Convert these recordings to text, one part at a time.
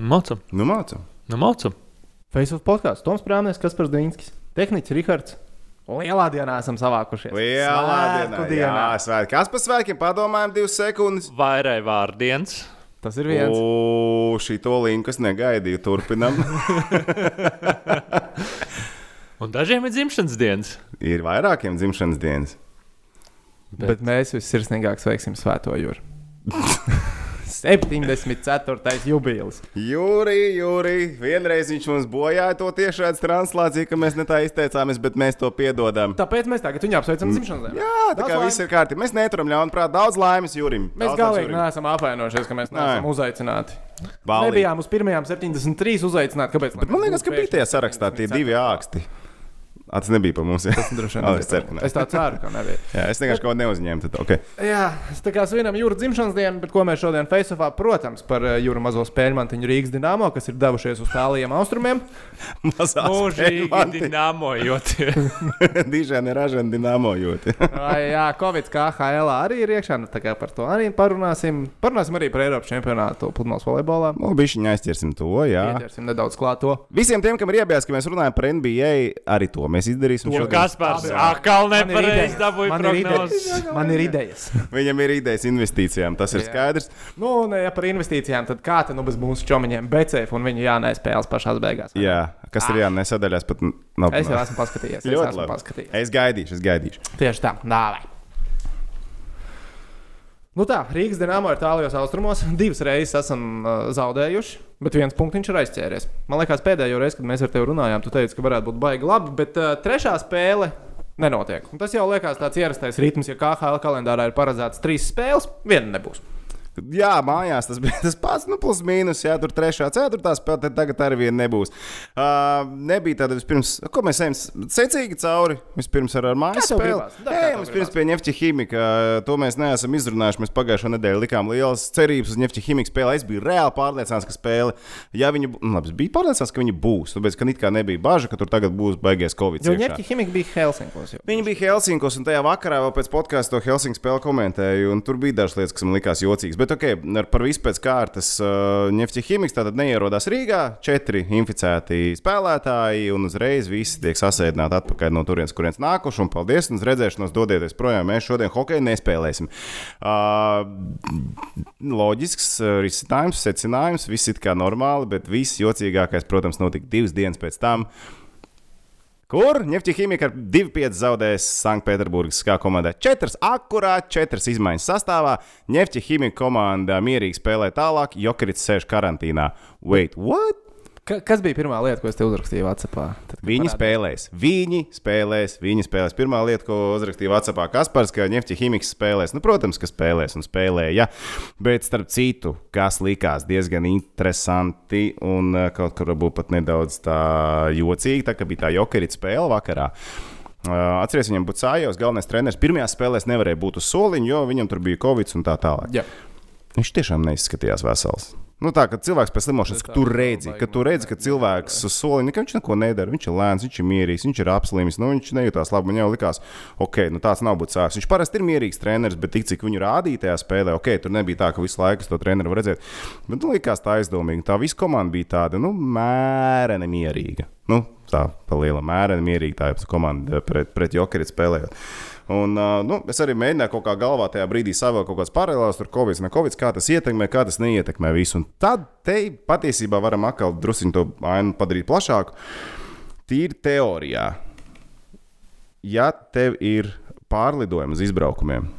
Mācam, Nu, mācām. nu mācam. Facebook podkāsts Toms Prāmnieks, Kaspars Dīnskis, Tehniķis Rihards. Lielā dienā esam savākušies. Lielā Svētku dienā. Jā, svētki. Kas par svētkiem? Padomājam, divas sekundes. Vairai vārdiens. Tas ir viens. O, šī to linku es negaidīju. Turpinam. Un dažiem ir dzimšanas dienas. ir vairākiem dzimšanas dienas. Bet, bet mēs vissirsnīgāk sveiksim Svēto Jūru. 74. jubilejas. Jūri, Jūri, vienreiz viņš mums bojāja to tiešādi translāciju, ka mēs ne tā izteicāmies, bet mēs to piedodam. Tāpēc mēs tagad viņu apsveicam dzimšanas dienā. Jā, tā kā Daudz viss ir kārtībā. Mēs neturam ļaunprāt. Daudz laimes Jūrim. Mēs Daudz galīgi neesam apvainojušies, ka mēs neesam uzaicināti. Balīgi. Nebijām uz pirmajām 73 uzaicināti. Kāpēc? Bet man liekas, ka bija tajā sarakstā tie divi āksti. A, Tas nebija par mums. jā. Droši vien Ā, nebija es ceru. Es tā ceru, ka nebija. Jā, es vienkārši kaut ko neuzņēmu. Tad, okay. Jā, tā kā svinam jūras dzimšanas dienu, bet ko mēs šodien Facebookā, protams, par jūras mazo spēļu mantiņu Rīgas dīnāmo, kas ir devušies uz tāliem austrumiem. Mazā Mūžīgi spēļmanti. dinamojoties. Dižēni ražani dinamojoti. Vai, jā, Covid kā HL arī ir iekšā, nu, tā kā par to arī parunāsim. Parunāsim arī par Eiropas čempionātu pludmales volejbolā. Nu, bišķiņā aizķersim to, jā. Ieķersim nedaudz klāt to. Visiem tiem, kam ir iebijās, ka mēs runājam par NBA, arī to mēs izdarīsim. To šodien. Kaspars atkal nepareizi dabūja Man ir prognozes. idejas. Man ir idejas. Viņam ir idejas investīcijām, tas ir Jā. skaidrs. Nu, un, ja par investīcijām, tad kā te nu bez mūsu čomiņiem BCF un viņu jānespēles pašās beigās? Jā, kas ir jānē sadaļās pat nav. Es jau esmu paskatījies. Es Ļoti esmu labi. paskatījies. Es gaidīšu, es gaidīšu. Tieši tā, dāvai. Nu tā, Rīgas dīnāmo ir tālajos austrumos. Divas reizes esam uh, zaudējuši, bet viens punktiņš ir aizķēries. Man liekas, pēdējo reizi, kad mēs ar tevi runājām, tu teici, ka varētu būt baigi labi, bet uh, trešā spēle nenotiek. Un tas jau liekas tāds ierastais ritms, ja KHL kalendārā ir paredzēts trīs spēles, viena nebūs. Jā, mājās tas bija tas pats, nu, plus mīnus. Jā, tur trešā, ceturtā spēlē, tagad arī viena nebūs. Uh, nebija tāda vispirms, ko mēs ejam secīgi cauri. Vispirms ar, ar mājas spēli. tev vispirms gribās? pie Nefķa ķīmika. To mēs neesam izrunājuši. Mēs pagājušā nedēļā likām lielas cerības uz Nefķa ķīmika spēli. Es biju reāli pārliecināts, ka spēle, ja viņi, nu, labi, es biju pārliecināts, ka viņi būs. Tāpēc, ka it kā nebija bažas, ka tur tagad būs baigies Covid. Jo iekšā. ņemti ķimika bija Helsinkos. Jau. Viņi bija Helsinkos, un tajā vakarā vēl pēc podkāstu to Helsinku spēli komentēju. un Tur bija dažas lietas, kas man likās jocīgas. Bet, ok, ar par visu pēc kārtas, uh, Nefķa ķīmiks tātad neierodās Rīgā. Četri inficēti spēlētāji, un uzreiz visi tiek sasēdināti atpakaļ no turienes, kurienes nākuši. Un paldies, un uz redzēšanos dodieties projām. Mēs šodien hokeju nespēlēsim. Uh, loģisks uh, risinājums, secinājums, viss ir kā normāli, bet viss jocīgākais, protams, notika divas dienas pēc tam. Kur Nefti ķīmija ar 2-5 zaudēs Sanktpēterburgas kā komandai? 4, akurāt 4 izmaiņas sastāvā. Nefti ķīmija komanda mierīgi spēlē tālāk, Jokrits sēž karantīnā. Wait, what? Ka, kas bija pirmā lieta, ko es te uzrakstīju Vācijā? Viņi spēlēs, viņi spēlēs, viņi spēlēs. Pirmā lieta, ko uzrakstīja Vācijā Kaspars, ka Nefti ķīmiks spēlēs. Nu, protams, ka spēlēs un spēlēja. Bet starp citu, kas likās diezgan interesanti un eh, kaut kur varbūt pat nedaudz tā jocīgi, tā kā bija tā jokerīta spēle vakarā. Uh, Atcerieties, viņam būtu sājos, galvenais treneris. Pirmajā spēlē nevarēja būt uz soliņa, jo viņam tur bija covid un tā tālāk. Jā. Viņš tiešām neizskatījās vesels. Nu, tā kā cilvēks pēc slimošanas, ka tu redzi, ka tu redzi, ka cilvēks uz soliņa, viņš neko nedara. Viņš ir lēns, viņš ir mierīgs, viņš ir apslimis, nu, viņš nejūtās labi. Man jau likās, ok, nu, tāds nav būt sāks. Viņš parasti ir mierīgs treneris, bet tik cik viņu rādīja tajā spēlē, ok, tur nebija tā, ka visu laiku to treneru var redzēt. Bet nu, likās tā aizdomīgi. Tā visa komanda bija tāda, nu, mēreni mierīga. Nu, tā pa liela mēreni mierīga tā komanda pret, pret Jokeru spēlējot. Un, uh, nu, es arī mēģināju kaut kā galvā tajā brīdī savēl kaut kādas paralēlas, tur Covid, ne Covid, kā tas ietekmē, kā tas neietekmē visu. Un tad te patiesībā varam atkal druskuļi to ainu padarīt plašāku. Tīri teorijā, ja tev ir pārlidojumi uz izbraukumiem,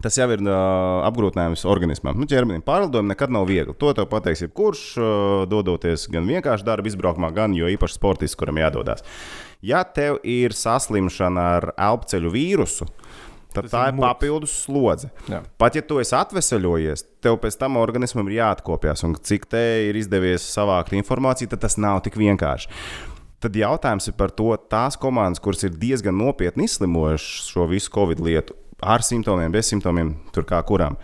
Tas jau ir uh, apgrūtinājums organismam. Nu, ķermenim pārlidojumi nekad nav viegli. To tev pateiks jebkurš, uh, dodoties gan vienkārši darba izbraukumā, gan jo īpaši sportists, kuram jādodas. Ja tev ir saslimšana ar elpceļu vīrusu, tad Tas tā ir ir papildus slodze. Jā. Pat ja tu esi atvesaļojies, tev pēc tam organismam ir jāatkopjas. Un cik te ir izdevies savākt informāciju, tad tas nav tik vienkārši. Tad jautājums ir par to, tās komandas, kuras ir diezgan nopietni izslimojušas šo visu covid lietu, ar simptomiem, bez simptomiem, tur kā kurām.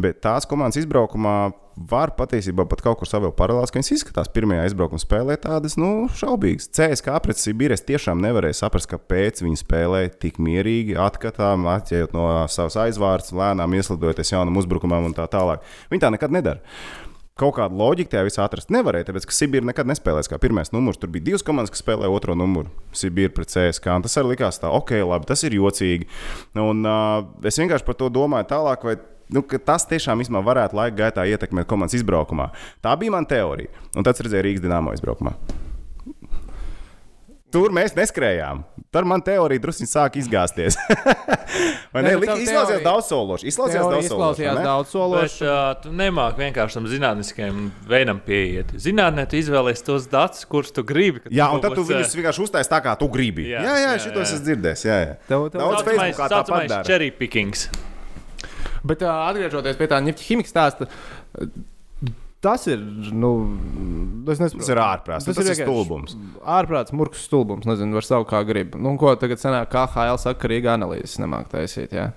Bet tās komandas izbraukumā var patiesībā pat kaut kur savēl paralēlus, ka viņas izskatās pirmajā izbraukuma spēlē tādas, nu, šaubīgas. CSK pret Sibīrijas tiešām nevarēja saprast, kāpēc viņi spēlē tik mierīgi, atkatām, atķējot no savas aizvārds, lēnām ieslidojoties jaunam uzbrukumam un tā tālāk. Viņi tā nekad nedara. Kaut kādu loģiku tajā visā atrast nevarēja, tāpēc, ka Sibīra nekad nespēlēs kā pirmais numurs. Tur bija divas komandas, kas spēlēja otro numuru. Sibīra pret CSK. Tas arī likās tā, ok, labi, tas ir jocīgi. Un, uh, es vienkārši par to domāju tālāk. Vai, Nu, tas tiešām īstenībā varētu laika gaitā ietekmēt komandas izbraukumā. Tā bija mana teorija. Un tas redzēja Rīgas dīnāmo izbraukumā. Tur mēs neskrējām. Tur man teorija drusku sāk izgāzties. Vai ne? Nē, nu, Izklausījās daudz sološi. Izklausījās daudz sološi. izklausījās daudz Bet sološi. uh, tu nemāki vienkārši tam zinātniskajam veidam pieiet. Zinātnē tu izvēlējies tos datus, kurus tu gribi. ka Jā, un tad tu viņus vienkārši uztaisīji tā, kā tu gribi. Jā, Jā, jā, jā jā, šito jā. es tev- Daudz tāpat saucamais dara. cherry pickings. Bet uh, atgriežoties pie tā ņemta ķīmijas stāsta. Tas ir. Nu, es nesaprotu. Tas ir ārprāts. Tas, tas ir vienkārši stulbums. Ārprāts, murgs stulbums. Nezinu, var saukt kā grib. Nu, ko tagad sanāk, kā HL saka, ka Rīga analīzes nemāk taisīt. Jā.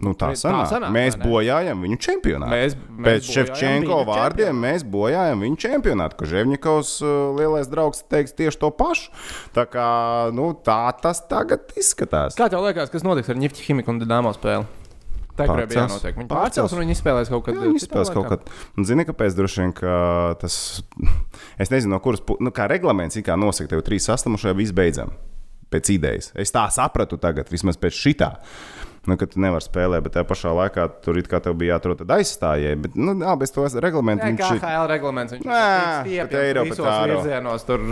Nu, tā Tā sanāk. sanāk, Mēs bojājam viņu čempionātu. Mēs- Pēc mēs Ševčenko viņa vārdiem mēs bojājam viņu čempionātu. Ka Ževņikovs uh, lielais draugs teiks tieši to pašu. Tā kā nu, tā tas tagad izskatās. Kā tev liekas, kas notiks ar Nifty Chimiku un Dienāmo spēli? Tā kā bija jānotiek. Viņi Pārcels. un viņi izspēlēs kaut kad. Jā, viņi citā spēlēs kaut kad. Un Zini, kāpēc? Droši vien, ka tas, es nezinu, no kuras nu, kā reglaments kā nosaka, tev trīs sastāvdaļas, viss beidzam. Pēc idejas. Es tā sapratu tagad, vismaz pēc šitā. Nu, ka tu nevari spēlēt, bet tajā pašā laikā tur it kā tev bija jāatrod aizstājēji. Bet, nu, jā, bez to reglamentu Nē, viņš kā ir. HL reglaments. Viņš Nē, ir bet eiro pēc visos eiro. virzienos. Tur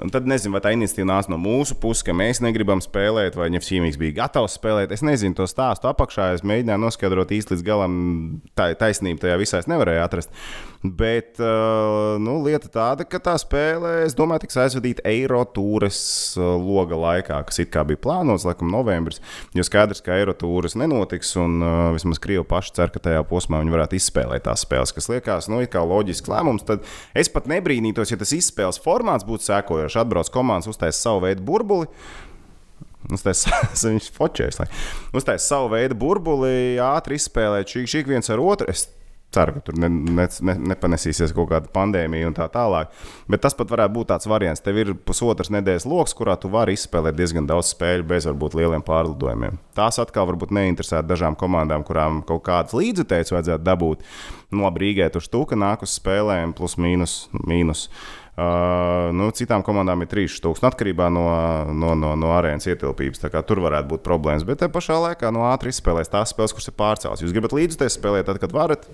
Un tad nezinu, vai tā iniciatīva nāca no mūsu puses, ka mēs negribam spēlēt, vai Ņemsīmīgs bija gatavs spēlēt. Es nezinu to stāstu apakšā. Es mēģināju noskaidrot īsti līdz galam, tā taisnība tajā visā es nevarēju atrast. Bet uh, nu, lieta tāda, ka tā spēle, es domāju, tiks aizvadīta Eiro tūres uh, loga laikā, kas it kā bija plānots, laikam, novembris. Jo skaidrs, ka Eiro tūres nenotiks, un uh, vismaz Krievi paši cer, ka tajā posmā viņi varētu izspēlēt tās spēles, kas liekas, nu, kā loģisks lēmums. Tad es pat nebrīnītos, ja tas izspēles formāts būtu sekojošs. Atbrauc komandas, uztais savu veidu burbuli. Uztais, viņš fočēs, lai uztais savu veidu burbuli, ātri izspēlēt šī, šī viens ar otru. Es ceru, ka tur ne, ne, ne, nepanesīsies kaut kāda pandēmija un tā tālāk. Bet tas pat varētu būt tāds variants. Tev ir pusotras nedēļas lokus, kurā tu vari izspēlēt diezgan daudz spēļu bez varbūt lieliem pārlidojumiem. Tās atkal varbūt neinteresē dažām komandām, kurām kaut kādas līdzekļus vajadzētu dabūt. Nu, labi, Rīgai tur stūka nāk uz spēlēm, plus mīnus. mīnus. Uh, nu, citām komandām ir 3000 atkarībā no, no, no, no arēnas ietilpības. Tur varētu būt problēmas. Bet te pašā laikā no ātri izspēlēs tās spēles, kuras ir pārcēlās. Jūs gribat līdzekļus spēlēt, tad, kad varat.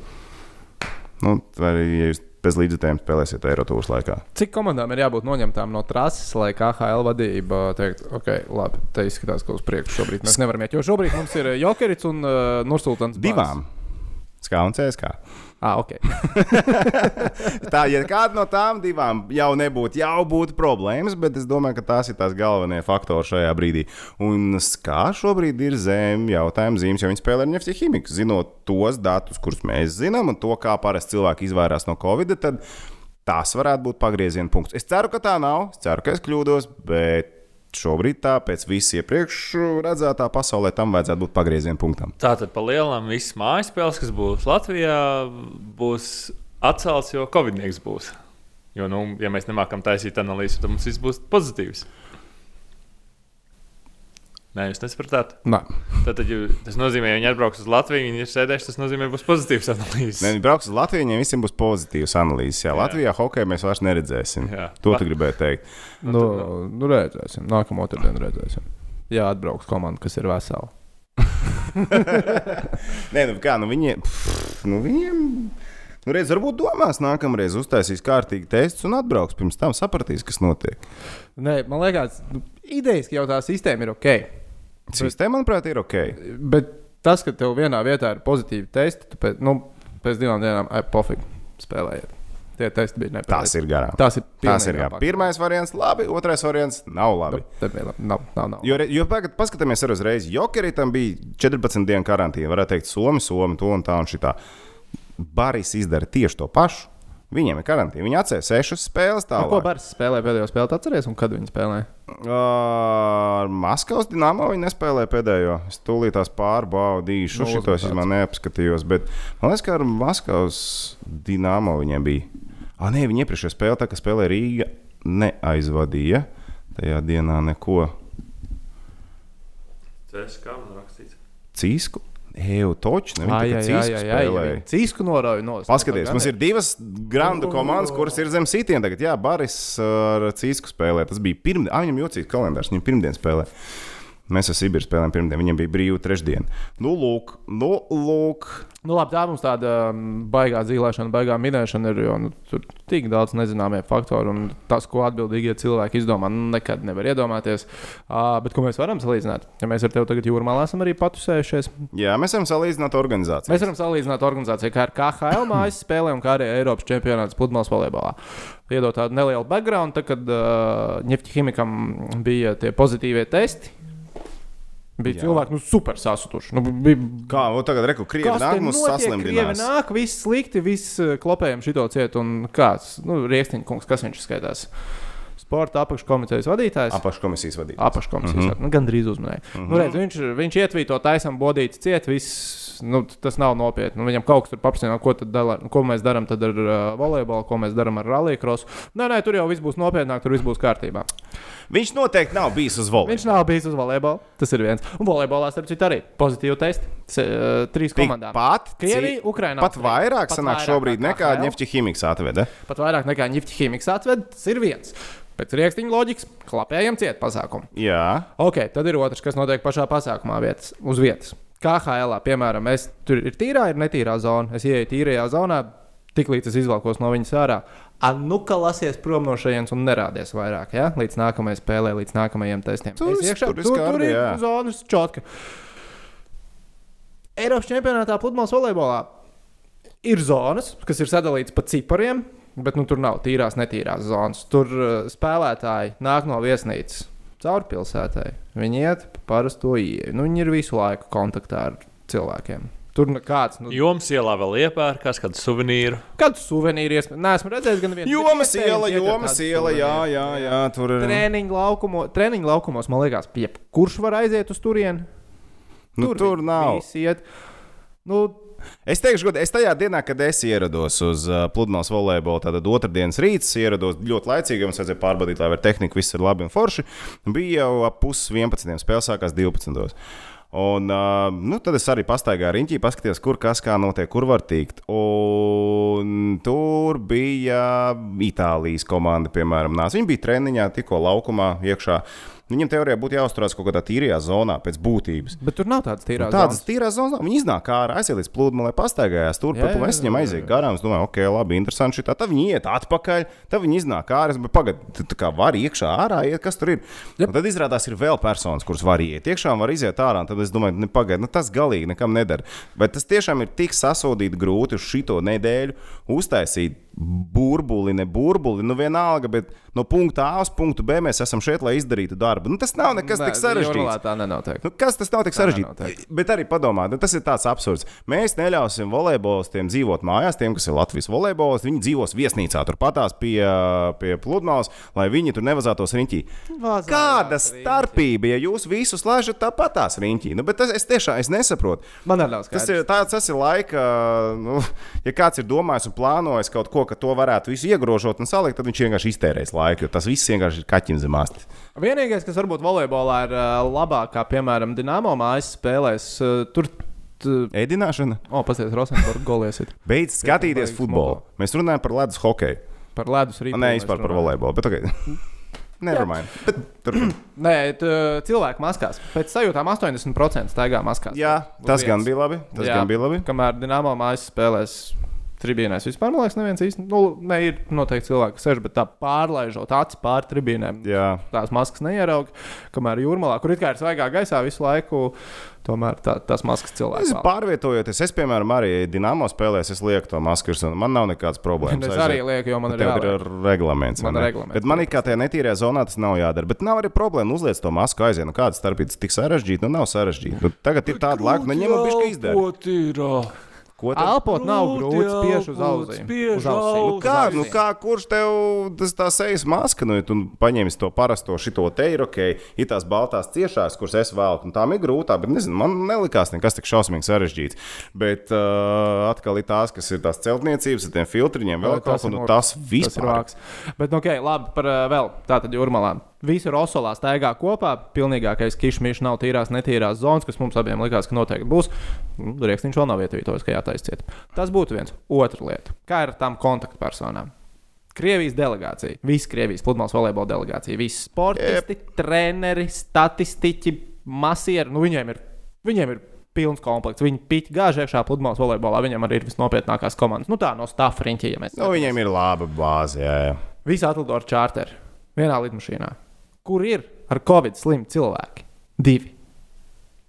Nu, vai arī, ja jūs bez līdzekļiem spēlēsiet Eiropas laikā. Cik komandām ir jābūt noņemtām no trases, lai KHL vadība teikt, ok, labi, te izskatās, ka uz priekšu šobrīd mēs nevaram iet. Jo šobrīd mums ir Jokerits un uh, Nursultans. Divām. Skā un CSK. Ah, ok. Tā, ja kāda no tām divām jau nebūtu, jau būtu problēmas, bet es domāju, ka tās ir tās galvenie faktori šajā brīdī. Un kā šobrīd ir zem jautājuma zīmes, jo viņi spēlē ar Nefti ķīmiku, zinot tos datus, kurus mēs zinām, un to, kā parasti cilvēki izvairās no Covid, tad tas varētu būt pagrieziena punkts. Es ceru, ka tā nav, es ceru, ka es kļūdos, bet šobrīd tā pēc visu iepriekš redzētā pasaulē tam vajadzētu būt pagrieziena punktam. Tātad pa lielam visas mājas spēles, kas būs Latvijā, būs atcelts, jo Covid-19 būs. Jo, nu, ja mēs nemākam taisīt analīzi, tad mums viss būs pozitīvs. Nē, jūs nesapratāt. Nā. Tad, ja tas nozīmē, ka viņi atbrauks uz Latviju, viņi ir sēdējuši, tas nozīmē, ka būs pozitīvs analīzes. Nē, viņi brauks uz Latviju, viņiem visiem būs pozitīvas analīzes. Jā, Jā. Latvijā hokeja mēs vairs neredzēsim. Jā. To tu gribēji teikt. Nu, nu redzēsim. Nākamā otrdiena redzēsim. Jā, atbrauks komanda, kas ir vesela. Nē, nu kā, nu viņiem. Pff, nu viņiem Nu, redz, varbūt domās, nākamreiz uztaisīs kārtīgi testus un atbrauks. Pirms tam sapratīs, kas notiek. Nē, man liekas, nu, idejaski jau tā sistēma ir ok. Sistēma, manuprāt, ir ok. Bet tas, ka tev vienā vietā ir pozitīvi testi, tu pēc, nu, pēc divām dienām ai, pofīgi spēlējiet. Tie testi bija nepareizi. Tas ir garām. Tas ir Tas ir jā. Pirmais variants, labi, otrais variants nav labi. Bija labi. Nav, nav, nav. Jo, jo pagad, paskatāmies arī uzreiz. Jokeritam bija 14 dienu karantīna. Varētu teikt, Somi, Somi, to un tā un šitā. Baris izdara tieši to pašu. Viņiem ir karantīna. Viņi atcēla sešas spēles. Nu, ko Tālāk. Bārs spēlēja pēdējo spēli? Atceries, un kad viņi spēlēja? Ar Maskavas dīnāmo viņi nespēlēja pēdējo. Es tūlīt tās pārbaudīšu. Nu, Šitos es man neapskatījos. Bet man liekas, ka ar Maskavas dīnāmo viņiem bija. Ah, nē, viņi iepriekšējā spēlē, tā kā spēlēja Rīga, neaizvadīja tajā dienā neko. Tas kā man rakstīts. Cīsku? Eju toču, ne? Viņi tikai cīsku spēlēja. Cīsku norauju no. Paskaties, mums ir divas grandu komandas, kuras ir zem sitiem. Tagad, jā, Baris ar cīsku spēlē. Tas bija pirmdien, ah, viņam jocīgs kalendārs, viņam pirmdien spēlē. Mēs ar Sibīru spēlējām pirmdien, viņam bija brīva trešdiena. Nu, lūk, nu, lūk. Nu, labi, tā mums tāda um, baigā dzīvēšana, baigā minēšana ir. Jo nu, tur ir tik daudz nezināmie faktori, un tas, ko atbildīgie cilvēki izdomā, nu, nekad nevar iedomāties. Uh, bet ko mēs varam salīdzināt? Ja mēs ar tevi tagad jūrmā esam arī patusējušies. Jā, mēs varam salīdzināt organizāciju. Mēs varam salīdzināt organizāciju, kā ar KHL mājas spēlēm, kā arī Eiropas čempionāts pludmales volejbolā. Iedot tādu nelielu background, tad, kad uh, Ņefķihimikam bija tie pozitīvie testi. Bija Jā. cilvēki, nu, super sasutuši. Nu, bija... Kā, nu, tagad reku, krievi Kas nāk, mums saslimdinās. Krievi nāk, viss slikti, viss eh, klopējam šito cietu. Un kāds, nu, Rieksniņkungs, kas viņš skaitās? Sporta apakškomitejas vadītājs. Apakškomisijas vadītājs. Apakškomisijas mm -hmm. nu, gandrīz uzmanēja. Mm -hmm. nu, redz, viņš, viņš ietvīto taisam bodīti ciet, viss, nu, tas nav nopietni. Nu, viņam kaut kas tur paprasīja, ko, dala, ko mēs darām ar uh, volejbolu, ko mēs darām ar rallija krosu. Nē, nē, tur jau viss būs nopietnāk, tur viss būs kārtībā. Viņš noteikti nav bijis uz volejbola. Viņš nav bijis uz volejbola. Tas ir viens. Un volejbolā, starp citu, arī pozitīvi testi. Se, uh, trīs komandām. Pat, Krievija, Ukraina. pat vairāk sanāk šobrīd nekā Ņefķa Himiks atveda. Pat vairāk nekā Ņefķa Himiks atveda. Tas ir viens. Pēc rīkstiņa loģikas, klapējam ciet pasākumu. Jā. Ok, tad ir otrs, kas notiek pašā pasākumā vietas, uz vietas. KHL, piemēram, es, tur ir tīrā, ir netīrā zona. Es ieeju tīrajā zonā, tiklīdz es izvalkos no viņas ārā. A, nu, ka lasies prom no šejienes un nerādies vairāk, ja? līdz nākamajai spēlē, līdz nākamajai testiem. Tur, Es iekšā, tur, tur, tur ir zonas čotka. Eiropas čempionātā pludmales volejbolā ir zonas, kas ir sadalītas pa cipariem, bet nu, tur nav tīrās, netīrās zonas. Tur uh, spēlētāji nāk no viesnīcas caur pilsētai. Viņi iet pa parasto ieeju. Nu, viņi ir visu laiku kontaktā ar cilvēkiem. Tur nekāds. Nu, Jums ielā vēl iepērkās kādu suvenīru. Kādu suvenīru iespējams? Nē, esmu redzējis gan vienu. Jomas iela, jomas iela, jā, jā, jā, tur ir. Treniņu, laukumo, treniņu laukumos, man liekas, piep, kurš var aiziet uz turieni? Nu, tur viņi nav. Iet. Nu, Es teikšu, godīgi, es tajā dienā, kad es ierados uz uh, pludmales volejbolu, tad otrdienas rīts ierados ļoti laicīgi, jo mums vajadzēja pārbaudīt, lai ar tehniku viss ir labi un forši. Bija jau ap pus 11. spēle sākās 12. Un, uh, nu, tad es arī pastaigāju riņķī, paskatījos, kur kas kā notiek, kur var tikt. Un tur bija Itālijas komanda, piemēram, nāca. Viņi bija treniņā, tikko laukumā iekšā. Viņam teorijā būtu jāuzturās kaut kādā tīrajā zonā pēc būtības. bet tur nav tādas tīrās. Tādas zonas. tīrās zonas, viņi iznāk ārā, aiziet līdz pludmalei, pastaigājās tur, pat jā, es viņam aizēju garām. Es domāju, ok, labi, interesanti. Šitā. Tad viņi iet atpakaļ, tad viņi iznāk ārā. Es domāju, pagaidi, tu tā kā var iekšā ārā iet, kas tur ir. Un tad izrādās, ir vēl personas, kuras var iet iekšā un var iziet ārā. Tad es domāju, ne, pagaidi, nu, tas galīgi nekam nedara. Bet tas tiešām ir tik sasodīti grūti uz šito nedēļu uztaisīt burbuli, ne burbuli, nu vienalga, bet no punkta A uz punktu B mēs esam šeit, lai izdarītu darbu. Nu, tas nav nekas Nē, tik sarežģīts. Jūrmalā Tā nenotiek. Nu, kas tas nav tik Tā nenotiek. Bet arī padomā, nu, tas ir tāds absurds. Mēs neļausim volejbolistiem dzīvot mājās, tiem, kas ir Latvijas volejbolisti. Viņi dzīvos viesnīcā, turpatās pie, pie pludmales, lai viņi tur nevazātos riņķī. Vazājās Kāda riņķī. starpība, ja jūs visus laižat tāpatās riņķī? Nu, bet tas, es tiešām es nesaprotu. Man arī nav skaidrs. Tas ir, tāds, tas ir laika, nu, ja kāds ir domājis un plānojis kaut ko, ka to varētu visu iegrožot un salikt, tad viņš vienkārši iztērēs laiku, jo tas viss vienkārši ir kaķim zem astes. Vienīgais, kas varbūt volejbolā ir uh, labāk, kā piemēram Dienāmo mājas spēlēs, tur. Ēdināšana. O, pasies, Rosenborg goliesit Beidz skatīties futbolu. Mēs runājam par ledus hokeju. par ledus rītu. Nē, vispār par volejbolu. Bet, okay. Nevermind. Nē, t, cilvēku maskās. Pēc sajūtām 80% staigā maskās. Jā, tas gan bija labi. Tas Jā, gan bija labi. Kamēr Dienāmo mājas spēlēs tribīnēs vispār, man liekas, neviens īsti. Nu, ne, ir noteikti cilvēki, kas sēž, bet tā pārlaižot acis pāri tribīnēm. Jā. Tās maskas neierauga. Kamēr jūrmalā, kur it kā ir svaigā gaisā visu laiku, tomēr tā, tās maskas Es cilvēks. pārvietojoties, es, piemēram, arī Dienāmo spēlēs, es lieku to masku. Man nav nekādas problēmas. Es arī lieku, jo man ir ir reglaments. Man ir reglaments, Bet man ir kā tajā netīrajā zonā tas nav jādara. Bet nav arī problēma uzliekt to masku aiziet. Nu, kāda starpība tik sarežģīta? Nu, nav sarežģīta. Nu, tagad ir tāda laika, nu, ņemam bišķi izdara. Ko tad? Elpot nav Grūti spiež uz ausīm. Uz ausīm. Uz Kā, nu, kā, kurš tev tas tā sejas maska, nu, ja tu paņemsi to parasto šito te ir ok, ir tās baltās ciešās, kuras es velku, un tām ir grūtāk, bet nezinu, man nelikās nekas tik šausmīgi sarežģīts. Bet uh, atkal ir tās, kas ir tās celtniecības, ar tiem filtriņiem, vēl kaut tas nu, murgs. tas Tas ir vispār. vāks. Bet, nu, ok, labi, par uh, vēl tādu jūrmalā. Visi Rosolā staigā kopā. Pilnīgākais kišmišs nav tīrās, netīrās zonas, kas mums abiem likās, ka noteikti būs. Nu, Rieksniņš vēl nav ietvītojis, ka jātaisciet. Tas būtu viens. Otra lieta. Kā ar tām kontaktpersonām? Krievijas delegācija, visa Krievijas pludmales volejbola delegācija, visi sportisti, yep. treneri, statistiķi, masieri. Nu, viņiem, ir, viņiem ir pilns komplekts. Viņi piķi gāž iekšā pludmales volejbolā. Viņam arī ir visnopietnākās komandas. Nu, tā no stāfa riņķa, ja mēs. Nu, viņiem ir laba bāze. Jā, jā. Visi atlido ar čārteru vienā lidmašīnā kur ir ar covid slimi cilvēki. Divi.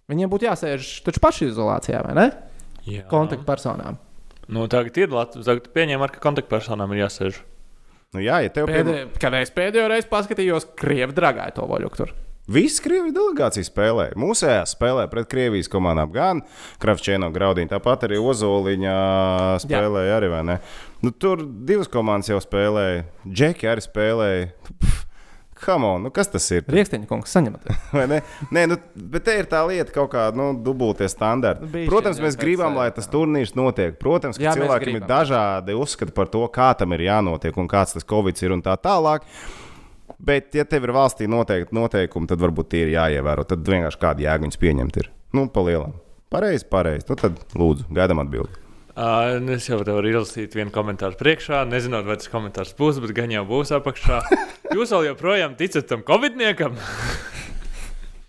Viņiem būtu jāsēž taču pašizolācijā, vai ne? Jā. Kontaktpersonām. Nu, tagad ir Latvijas. Tagad pieņēma, ka kontaktpersonām ir jāsēž. Nu, jā, ja tev Pēdē, pie... Kad es pēdējo reizi paskatījos, Krievi dragāja to voļu tur. Visas Krievijas delegācijas spēlē. Mūsējā spēlē pret Krievijas komandām. Gan Kravčēno graudīņa, tāpat arī Ozoliņa spēlēja arī. Nu, tur divas komandas jau spēlēja. Džeki arī spēlēja. Pff On, nu kas tas ir? Rīksteņa kungs, saņemat. Nē, nu, bet te ir tā lieta, kaut kā nu, dubultie standarti. Nu, Protams, mēs gribam, lai tas turnīrs notiek. Protams, ka Jā, cilvēkiem ir dažādi uzskati par to, kā tam ir jānotiek un kāds tas covid ir un tā tālāk. Bet, ja tev ir valstī noteikti noteikumi, tad varbūt tie ir jāievēro. Tad vienkārši kādu jēgu viņus pieņemt ir. Nu, palielam. Pareizi, pareizi. Nu, tad lūdzu, gaidām atbildību. Uh, es jau varu izlasīt vienu komentāru priekšā. Nezinot, vai tas komentārs būs, bet gan jau būs apakšā. Jūs vēl joprojām ticat tam covidniekam?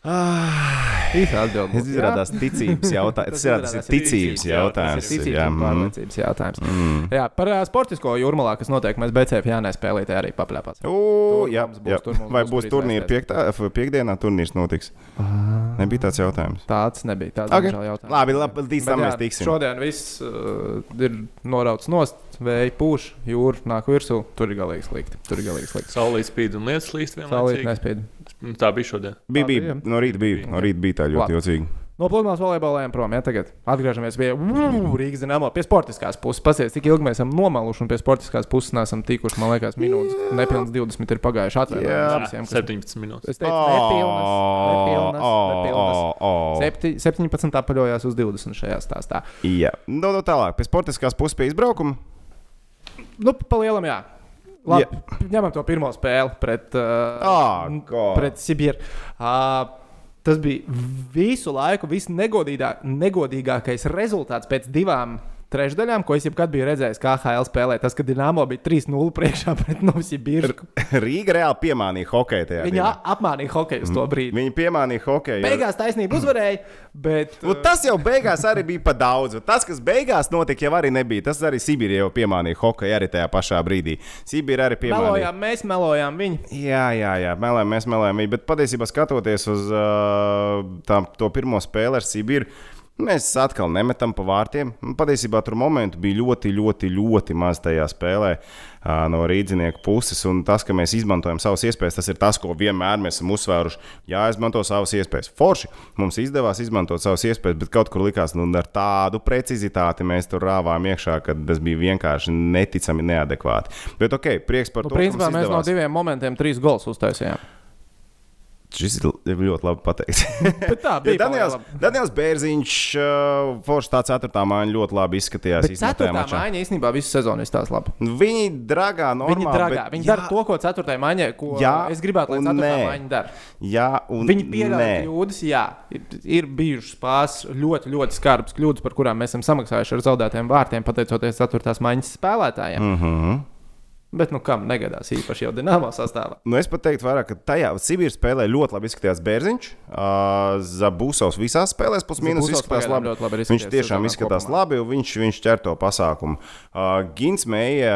Atbilde. Tas izrādās ticības jautājums. Tas, tas ir ticības jautājums. Tas ir ticības un pārliecības jautājums. Mm. Jā, par uh, sportisko jūrmalā, kas notiek, mēs BCF Jānē spēlītē arī paplēpās. Jā, būs, jā. Tur Vai būs, būs turnīri piektā, piekdienā turnīrs notiks? Ah. Nebija tāds jautājums. Tāds nebija. Tāds okay. jautājums. Labi, labi, līdz tam mēs tiksim. Šodien viss uh, ir norauts nost. Vēja pūš, jūra nāk virsū. Tur ir galīgi slikti. Tur ir galīgi slikti. Saulīt spīd un lietas slīst vienlaicīgi. Saulīt nespīd. Nu, tā bija šodien. Bija, bija. No rīta bija. No rīta bija tā ļoti jocīgi. No pludmales volejboliem prom. Ja, tagad atgriežamies pie uh, Rīgas dīnāmo, pie sportiskās puses. Pasies, cik ilgi mēs esam nomaluši un pie sportiskās puses nesam tikuši. Man liekas, minūtes, nepilnas 20 ir pagājuši. Atvēlējums visiem. 17 minūtes. Es teicu, nepilnas, nepilnas, nepilnas. Oh, oh. 17 apaļojās uz 20 šajā stāstā. Jā, no, nu, no tālāk, pie sportiskās puses pie izbraukuma. Nu, pa lielam, jā. Labi, yeah. ņemam to pirmo spēli pret, uh, oh, pret Sibīru. Uh, tas bija visu laiku visnegodīgākais rezultāts pēc divām trešdaļām, ko es jebkad biju redzējis, kā HL spēlē. Tas, kad Dienāmo bija 3-0 priekšā pret Novsibīrsku. Rīga reāli piemānīja hokeju tajā. Viņa dienā. apmānīja hokeju uz to mm. brīdi. Viņa piemānīja hokeju. Beigās taisnība uzvarēja, bet. Uh... Tas jau beigās arī bija pa daudz. Tas, kas beigās notika, jau arī nebija. Tas arī Sibīrija jau piemānīja hokeju arī tajā pašā brīdī. Sibīrija arī piemānīja. Melojām, mēs melojām viņu. Jā, jā, jā melojām, mēs melojām viņu. Bet patiesībā skatoties uz uh, tā, to pirmo spēli ar Sibīriju. Mēs atkal nemetam pa vārtiem. Patiesībā tur momentu bija ļoti, ļoti, ļoti maz tajā spēlē no rīdzinieku puses. Un tas, ka mēs izmantojam savas iespējas, tas ir tas, ko vienmēr mēs esam uzsvēruši. Jāizmanto savas iespējas. Forši mums izdevās izmantot savas iespējas, bet kaut kur likās, nu, ar tādu precizitāti mēs tur rāvām iekšā, ka tas bija vienkārši neticami neadekvāti. Bet ok, prieks par nu, to. Principā mēs no diviem momentiem trīs gols uztaisījām. Šis ir ļoti labi pateikts. tā bija. ja Daniels, Daniels Bērziņš, uh, Foršs tā ceturtā māja ļoti labi izskatījās. Bet ceturtā māja īstenībā visu sezonu izstāsta labi. Nu, viņi dragā, normāli. Viņi dragā. Bet, viņi jā, dara to, ko ceturtajā māja, ko jā, es gribētu, lai ceturtā māja dara. Jā, un viņi pieļauj kļūdas, jā. Ir, ir bijušas pāris ļoti, ļoti skarbas kļūdas, par kurām mēs esam samaksājuši ar zaudētiem vārtiem, pateicoties ceturtās mājas spēlētājiem. Mm -hmm. Bet, nu, kam negadās īpaši jau dināmā sastāvā? Nu, es pat teiktu, vairāk, ka tajā Sibīras spēlē ļoti labi izskatījās Bērziņš. Uh, Zabūsovs visās spēlēs, plus mīnus izskatās labi. labi viņš tiešām izskatās kopumā. labi, un viņš, viņš ķer to pasākumu. Uh, Gins Meija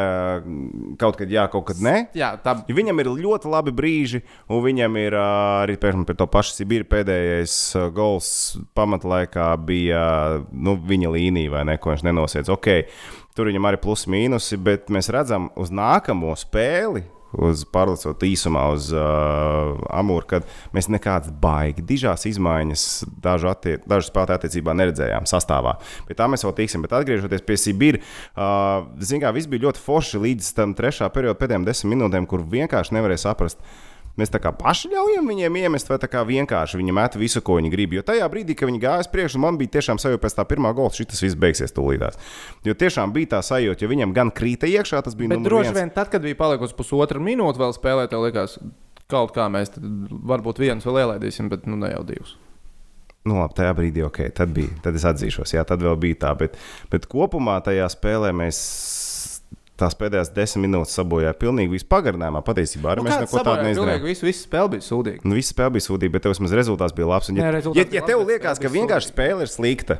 kaut kad jā, kaut kad nē. Jā, tā... Viņam ir ļoti labi brīži, un viņam ir uh, arī piemēram, pie to pašu Sibīru pēdējais uh, gols pamatlaikā bija uh, nu, viņa līnija, vai ne, ko viņš nenosiedz. Okay. Tur viņam arī plus mīnusi, bet mēs redzam uz nākamo spēli. Uz pārlicot īsumā uz uh, Amūru, kad mēs nekādas baigi, dižās izmaiņas dažu, attie, dažu spēlētāju attiecībā neredzējām sastāvā. Pie tā mēs vēl tiksim, bet atgriežoties pie Sibīra, uh, zināmā, viss bija ļoti forši līdz tam trešā perioda pēdējām desmit minūtēm, kur vienkārši nevarēja saprast, uh, Mēs tā kā paši ļaujam viņiem iemest, vai tā kā vienkārši viņi met visu, ko viņi grib. Jo tajā brīdī, kad viņi gāja priekšā, man bija tiešām sajūta pēc tā pirmā gola, šis viss beigsies tūlītās. Jo tiešām bija tā sajūta, jo viņam gan krīta iekšā, tas bija. Bet droši vien tad, kad bija palikusi pusotra minūte vēl spēlēt, tev likās, Kaut kā mēs varbūt viens vēl ielaidīsim, bet nu ne jau divus. Nu, labi, tajā brīdī, ok, tad bija. Tad es atzīšos, jā, tad vēl bija tā. Bet, bet kopumā tajā spēlē mēs tās pēdējās desmit minūtes sabojājām pilnīgi visu pagarinājumā. Patiesībā arī Nu, mēs neko tādu sabojāja neizdarījām. Visu, visu spēli bija sūdīgi. Nu, Visi spēle bija sūdīga, bet tev vismaz rezultāts bija labs. Un, ja, Nē, ja, bija ja tev liekas, ka vienkārši spēle ir slikta,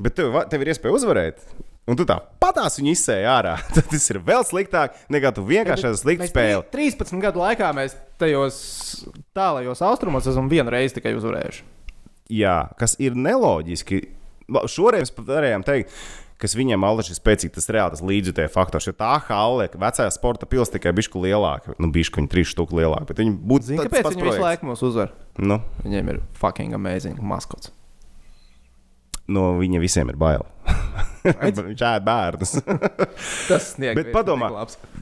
bet tev, tev ir iespēja uzvarēt. Un tu tā patās viņu izsēji ārā. Tad tas ir vēl sliktāk, nekā tu vienkārši Mēs spēle. tri- 13 gadu laikā mēs tajos tālajos austrumos esam vienu reizi tikai uzvarējuši. Jā, kas ir neloģiski. Šoreiz mēs pat varējām teikt, kas viņiem alaži ir spēcīgs, tas reāli tas līdzjutēja faktors. Jo tā halle, ka vecajā sporta pilsēta tikai bišku lielāka, nu, bišku viņa trīs štuku lielāka, bet viņi būtu Zini, tāds kāpēc viņi visu laiku mūs uzvar? Nu, Viņiem ir fucking amazing maskots. no viņa visiem ir bail. Viņš ēd bērnus. Tas sniedz. Bet padomā,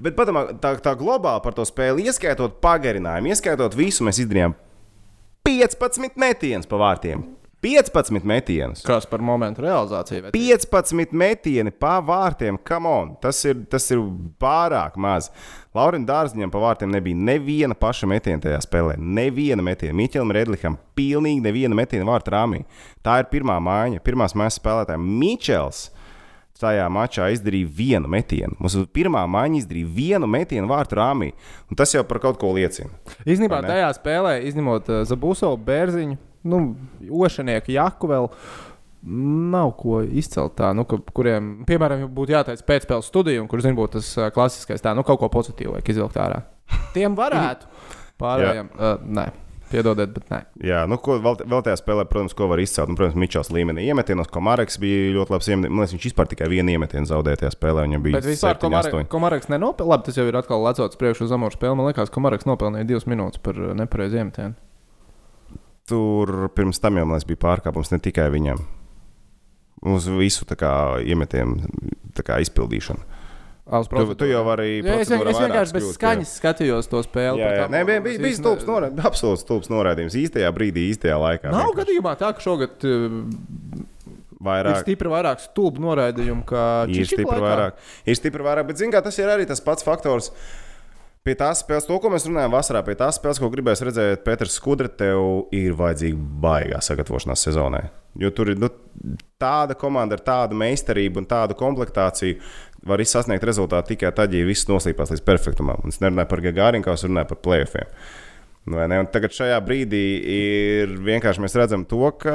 bet padomā tā, tā globāli par to spēli, ieskaitot pagarinājumu, ieskaitot visu, mēs izdarījām 15 metienus pa vārtiem. 15 metienus. Kas par momentu realizāciju? vai- 15 metieni pa vārtiem, come on, tas ir, tas ir pārāk maz. Laurim Dārziņam pa vārtiem nebija neviena paša metiena tajā spēlē. Neviena metiena. Miķelim Redlikam pilnīgi neviena metiena vārta rāmī. Tā ir pirmā mājiņa, pirmās mājas spēlētāja. Mičels tajā mačā izdarīja vienu metienu. Mums pirmā mājiņa izdarīja vienu metienu vārta rāmī. Tas jau par kaut ko liecina. Ne? tajā spēlē, izņemot uh, Zabusovu, Bērziņu, nu, Ošanieku, Jaku vēl. Nav ko izcelt tā, nu, ka, kuriem, piemēram, būtu jāteic pēcspēles studija, un kur, zinu, būtu tas klasiskais, tā, nu, kaut ko pozitīvu vajag izvilkt ārā. Tiem varētu. Pārējiem, uh, nē, piedodiet, bet nē. Jā, nu, ko vēl, vēl tajā spēlē, protams, ko var izcelt. Nu, protams, Mičels līmenī iemetienos, ko Marks bija ļoti labs. Iemet... Man liekas, viņš vispār tikai vienu iemetienu zaudēja tajā spēlē. Viņam bija vispār 7, 8. Komaraks nenopelnīja. Labi, tas jau ir atkal lecots priekš uz amora spēli. Man liekas, ka Komaraks nopelnīja divas minūtes par nepareizu iemetienu. Tur pirms tam jau man bija pārkāpums ne tikai viņam. Uz visu kā, iemetienu kā, izpildīšanu. Tu, tu jau vari. Jā, es, es vienkārši bez kļūt, jā. skaņas skatījos to spēli. Jā, jā. Nē, bija, bija, bija stulbs norādījums, absolūts stulbs norādījums. Īstajā brīdī, īstajā laikā. Nav vienkārši. gadījumā tā, ka šogad uh, ir vairāk. stipri vairāk stulbu noraidījumu, kā Ir Čičiku stipri laikā. vairāk. Ir stipri vairāk, bet zini, kā tas ir arī tas pats faktors. Pie tās spēles, to, ko mēs runājam vasarā, pie tās spēles, ko gribēs redzēt, Pēters Skudra, tev ir vajadzīga baigā sagatavošanās sezonai. Jo tur ir nu, tāda komanda ar tādu meistarību un tādu komplektāciju, var sasniegt rezultātu tikai tad, ja viss noslīpās līdz perfektumam. Un es nerunāju par Gagārinu, kā es runāju par playoffiem. Un tagad šajā brīdī ir vienkārši mēs redzam to, ka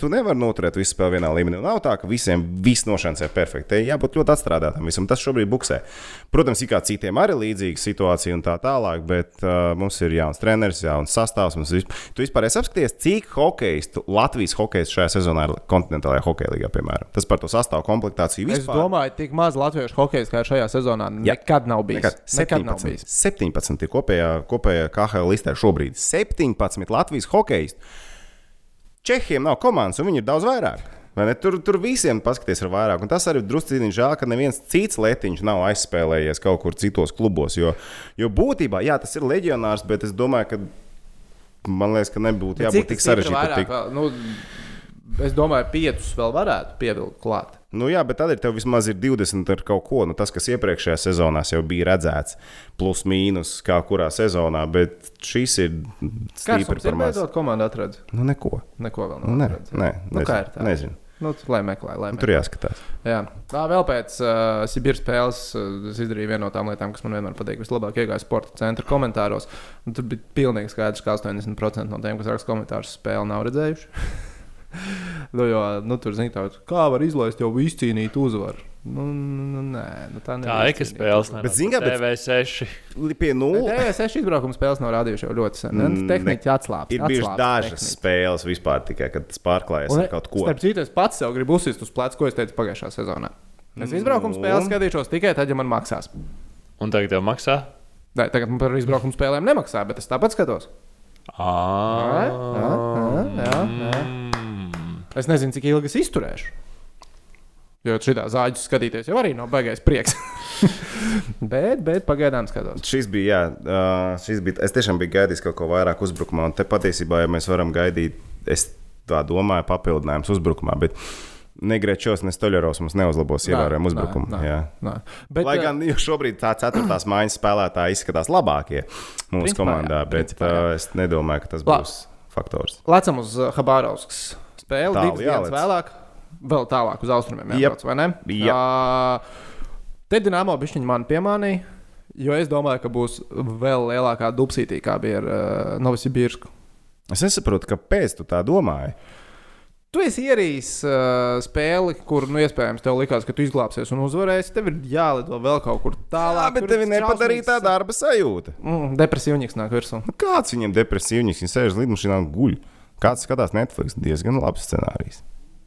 tu nevari noturēt visu spēli vienā līmenī. Nav tā, ka visiem viss nošancē perfekti. Te jābūt ļoti atstrādātam visam. Tas šobrīd buksē. Protams, ir kā citiem arī līdzīga situācija un tā tālāk, bet uh, mums ir jauns treneris, jauns sastāvs. mums Visp... Tu vispār esi apskatījies, cik hokeistu Latvijas hokejs šajā sezonā ir kontinentālajā hokeja līgā, piemēram. Tas par to sastāvu komplektāciju Es vispār. domāju, tik maz latviešu hokeja kā šajā sezonā Jā. nekad nav bijis. Nekad. Nekad nav 17, bijis. 17 ir kopējā, kopējā KHL listē šobrīd. 17 Latvijas hokeisti. Čehiem nav komandas, un viņi ir daudz vairāk. Vai ne? Tur, tur visiem paskaties, ir vairāk. Un tas arī druskuļi žēl, ka neviens cits letiņš nav aizspēlējies kaut kur citos klubos. Jo, jo būtībā, jā, tas ir leģionārs, bet es domāju, ka man liekas, ka nebūtu jābūt tik sarežģītam. Nu, es domāju, piecus vēl varētu pievilkt klāt. Nu, jā, bet tad ir tev vismaz ir 20 ar kaut ko. Nu, tas, kas iepriekšējā sezonā jau bija redzēts, plus mīnus, kā kurā sezonā, bet šis ir stipri Kāds par maz. beidzot komanda atradz? Nu, neko. Neko vēl Nu, nav nē, atradis. nē, Nu, nezinu, kā ir tā? nezinu. Nu, lai meklē, lai Tur meklē. jāskatās. Jā. Tā vēl pēc uh, Sibīras spēles uh, es izdarīju vienu no tām lietām, kas man vienmēr patīk. Vislabāk iegāju sporta centra komentāros. Un tur bija pilnīgi skaidrs, ka 80% no tiem, kas raksta komentārus, spēli nav redzējuši. nu, jo, nu, tur zina, tā, kā var izlaist jau izcīnīt uzvaru. Nu, nu, nē, nu, tā Tā nevar ir spēles. Bet zini kā, bet- TV6. Li- Pie nulles TVS izbraukuma spēles nav rādījuši jau ļoti sen. Mm, Mm, Tehniski atslābst. ir bijušas dažas tehniķi. spēles vispār tikai, kad tas pārklājas ar kaut ko. Starp citu, es pats sev gribu uzsist uz pleca, ko es teicu pagājušā sezonā. Es izbraukuma Nu. spēles skatīšos tikai tad, ja man maksās. Un tagad tev maksā? Nē, tagad man par izbraukuma spēlēm nemaksā, bet es tāpat skatos. Ah, jā, jā, Mm. Es nezinu, cik ilgi es izturēšu. Jo šitā zāģis skatīties jau arī nav baigais prieks. bet, bet pagaidām skatos. Šis bija, jā, šis bija. Es tiešām biju gaidījis kaut ko vairāk uzbrukumā. Un te patiesībā, ja mēs varam gaidīt, es tā domāju, papildinājums uzbrukumā. Bet ne Grečos, ne Stoļerovs mums neuzlabos ievērojumu uzbrukumu. Nē, Jā. nē. Bet, Lai gan šobrīd tā ceturtās maiņas spēlētāji izskatās labākie mūsu Principā, komandā, jā, bet principā, jā. es nedomāju, ka tas būs faktors. Lecam uz Habārauskas spēli. Tālu Divas dienas vēlāk, vēl tālāk uz austrumiem. Jep. Jābrauc, vai ne? Jep. Uh, te Dienāmo bišķiņu man piemānīja, jo es domāju, ka būs vēl lielākā dubsītī, kā bija ar uh, Novosibirsku. Es nesaprotu, kāpēc tu tā domāji. Tu esi ierījis uh, spēli, kur, nu, iespējams, tev likās, ka tu izglābsies un uzvarēsi. Tev ir jālido vēl kaut kur Jā, tālāk. bet tur tev nepadarīja tā darba sajūta. Mm, depresīvnieks nāk virsū. Kāds viņam depresīvs, viņš sēž lidmašīnā un guļ. Kāds skatās Netflix, diezgan labs scenārijs.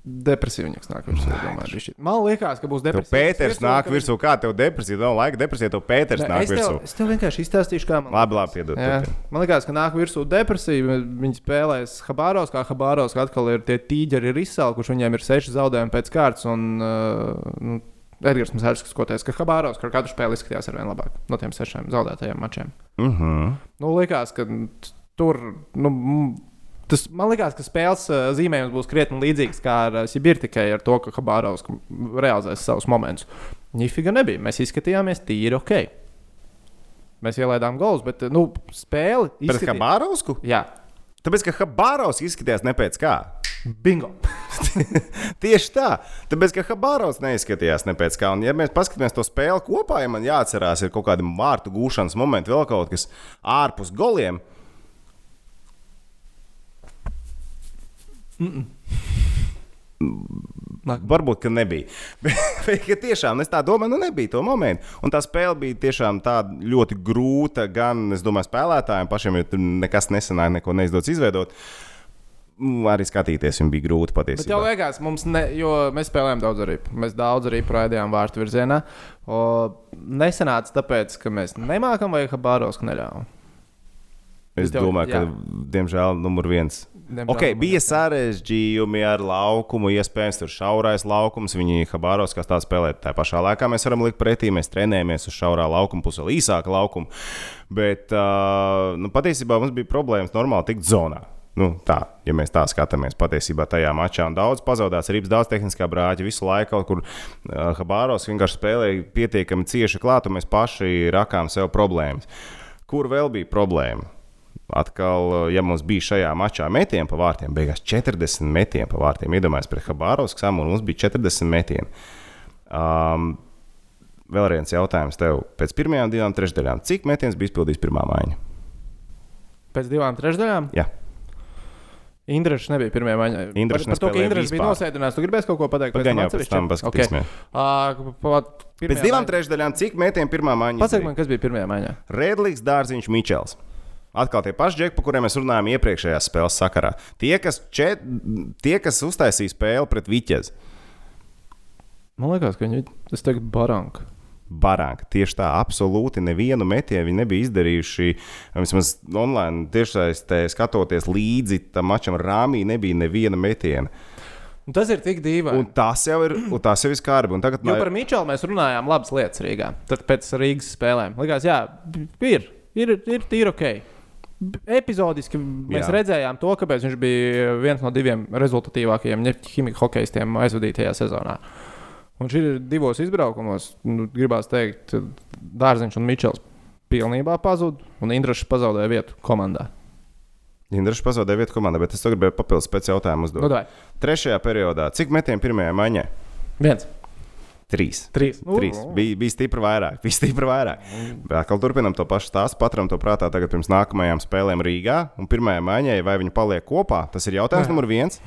Depresīvnieks nāk virsū. domāju. Man liekas, ka būs Tev depresīvs. Pēters nāk virsū, kā tev depresija, nav laika depresija, tev Pēters Nē, nāk es, tev, virsū. es tev vienkārši izstāstīšu, kā man Labi, labi, piedod. Jā. Man liekas, ka nāk virsū depresija. Viņi spēlēs Habāros, kā Habāros atkal ir tie tīģeri ir izsalkuši. Viņiem ir seši zaudējumi pēc kārtas. Un, uh, nu, Edgars Mazārs skoties, ka Habāros ar katru spēli izskatījās ar vien labāk no tiem sešiem zaudētajiem mačiem. Mhm. Nu, likās, ka tur. Nu, Tas, man liekas, ka spēles uh, zīmējums būs krietni līdzīgs kā ar uh, Sibīru, tikai ar to, ka Habāros realizēs savus momentus. Nifiga nebija. Mēs izskatījāmies tīri ok. Mēs ielaidām golus, bet uh, nu, spēle Pēc izskatījās. Habārausku? Jā, Tāpēc, ka Habāraus izskatījās ne pēc kā. bingo. Tieši tā. Tāpēc, ka Habāraus neizskatījās ne pēc kā. Un, ja mēs paskatāmies to spēli kopā, ja man jāatcerās, ir kaut kādi vārtu gūšanas momenti, vēl kaut kas ārpus goliem. Varbūt, ka nebija. Bet, ka tiešām es tā domāju, nu nebija to momentu. Un tā spēle bija tiešām ļoti grūta. Gan, es domāju, spēlētājiem pašiem, jo tur nekas nesanāca, neko neizdodas izveidot. Mm, Arī skatīties, viņam bija grūti Bet jau patiesībā. liekas, mums, ne, jo mēs spēlējām daudz arī. Mēs daudz arī raidījām vārtu virzienā. O, nesanāca tāpēc, ka mēs nemākam vai Habāros neļāvām. Es jau- domāju, ka, jā. diemžēl, numur viens. Okay, bija sarežģījumi ar laukumu, iespējams, tur šaurais laukums. Viņi Habāros kā tā spēlē. Tā pašā laikā mēs varam likt pretī, mēs trenējamies uz šaurā laukuma, pusi vēl īsāka laukuma. Bet uh, nu, patiesībā mums bija problēmas normāli tikt zonā. Nu, tā, ja mēs tā skatāmies, patiesībā tajā mačā daudz pazaudēts, arī daudz tehniskā brāļa visu laiku, kaut kur uh, Habāros vienkārši spēlēja pietiekami cieši klāt, un mēs paši rakām sev problēmas. Kur vēl bija problēma? Atkal, ja mums bija šajā mačā metieni pa vārtiem, beigās 40 metieni pa vārtiem. Iedomājieties, pret Habārovsku samu, un mums bija 40 metieni. Um, vēl viens jautājums tev. Pēc pirmajām divām trešdaļām, cik metienus bija izpildījis pirmā maiņa? Pēc divām trešdaļām Jā, Indrišs nebija pirmajā maiņā. Indrišs par, par to, ka Indrišs bija nosēdināts. Tu gribēji kaut ko pateikt? Pagaidām jau pēc tam paskatīsimies. Okay. Uh, pēc divām trešdaļām, cik metienu pirmā maiņa? Izdarīja? man, kas bija pirmajā maiņā. Redlīgs, Dārziņš, Mičels. Atkal tie paši džekļi, par kuriem mēs runājām iepriekšējā spēles sakarā. Tie, kas, čet, tie, kas uztaisīja spēli pret Viķezi, Man liekas, ka viņi tas tagad baranka. Barānka. Tieši tā, absolūti nevienu metienu viņi nebija izdarījuši. Vismaz online tiešsaistē skatoties līdzi tam mačam, Rāmī nebija neviena metiena. Un tas ir tik dīvaini. Un tas jau ir, un tas jau ir skarbi. Un tagad Jo man par Mičelu mēs runājām labas lietas Rīgā. Tad pēc Rīgas spēlēm. Likās, jā, ir, ir, ir tīri ok. Epizodiski mēs Jā. jā. redzējām to, kāpēc viņš bija viens no diviem rezultatīvākajiem ķīmijas hokeistiem aizvadītajā sezonā. Un šī ir divos izbraukumos, nu, gribās teikt, Dārziņš un Mičels pilnībā pazuda, un Indrašs pazaudēja vietu komandā. Indrišs pazaudēja vietu komandā, bet es gribēju papildus pēc jautājumu uzdot. Nu, davai. Trešajā periodā, cik metienu pirmajā maiņā? Viens, Trīs. trīs. Nu, Trīs. Bija, bija stipri vairāk. Bija stipri vairāk. Atkal turpinām to pašu stāstu. Paturam to prātā tagad pirms nākamajām spēlēm Rīgā. Un pirmajā maiņā, vai viņi paliek kopā, tas ir jautājums numur viens.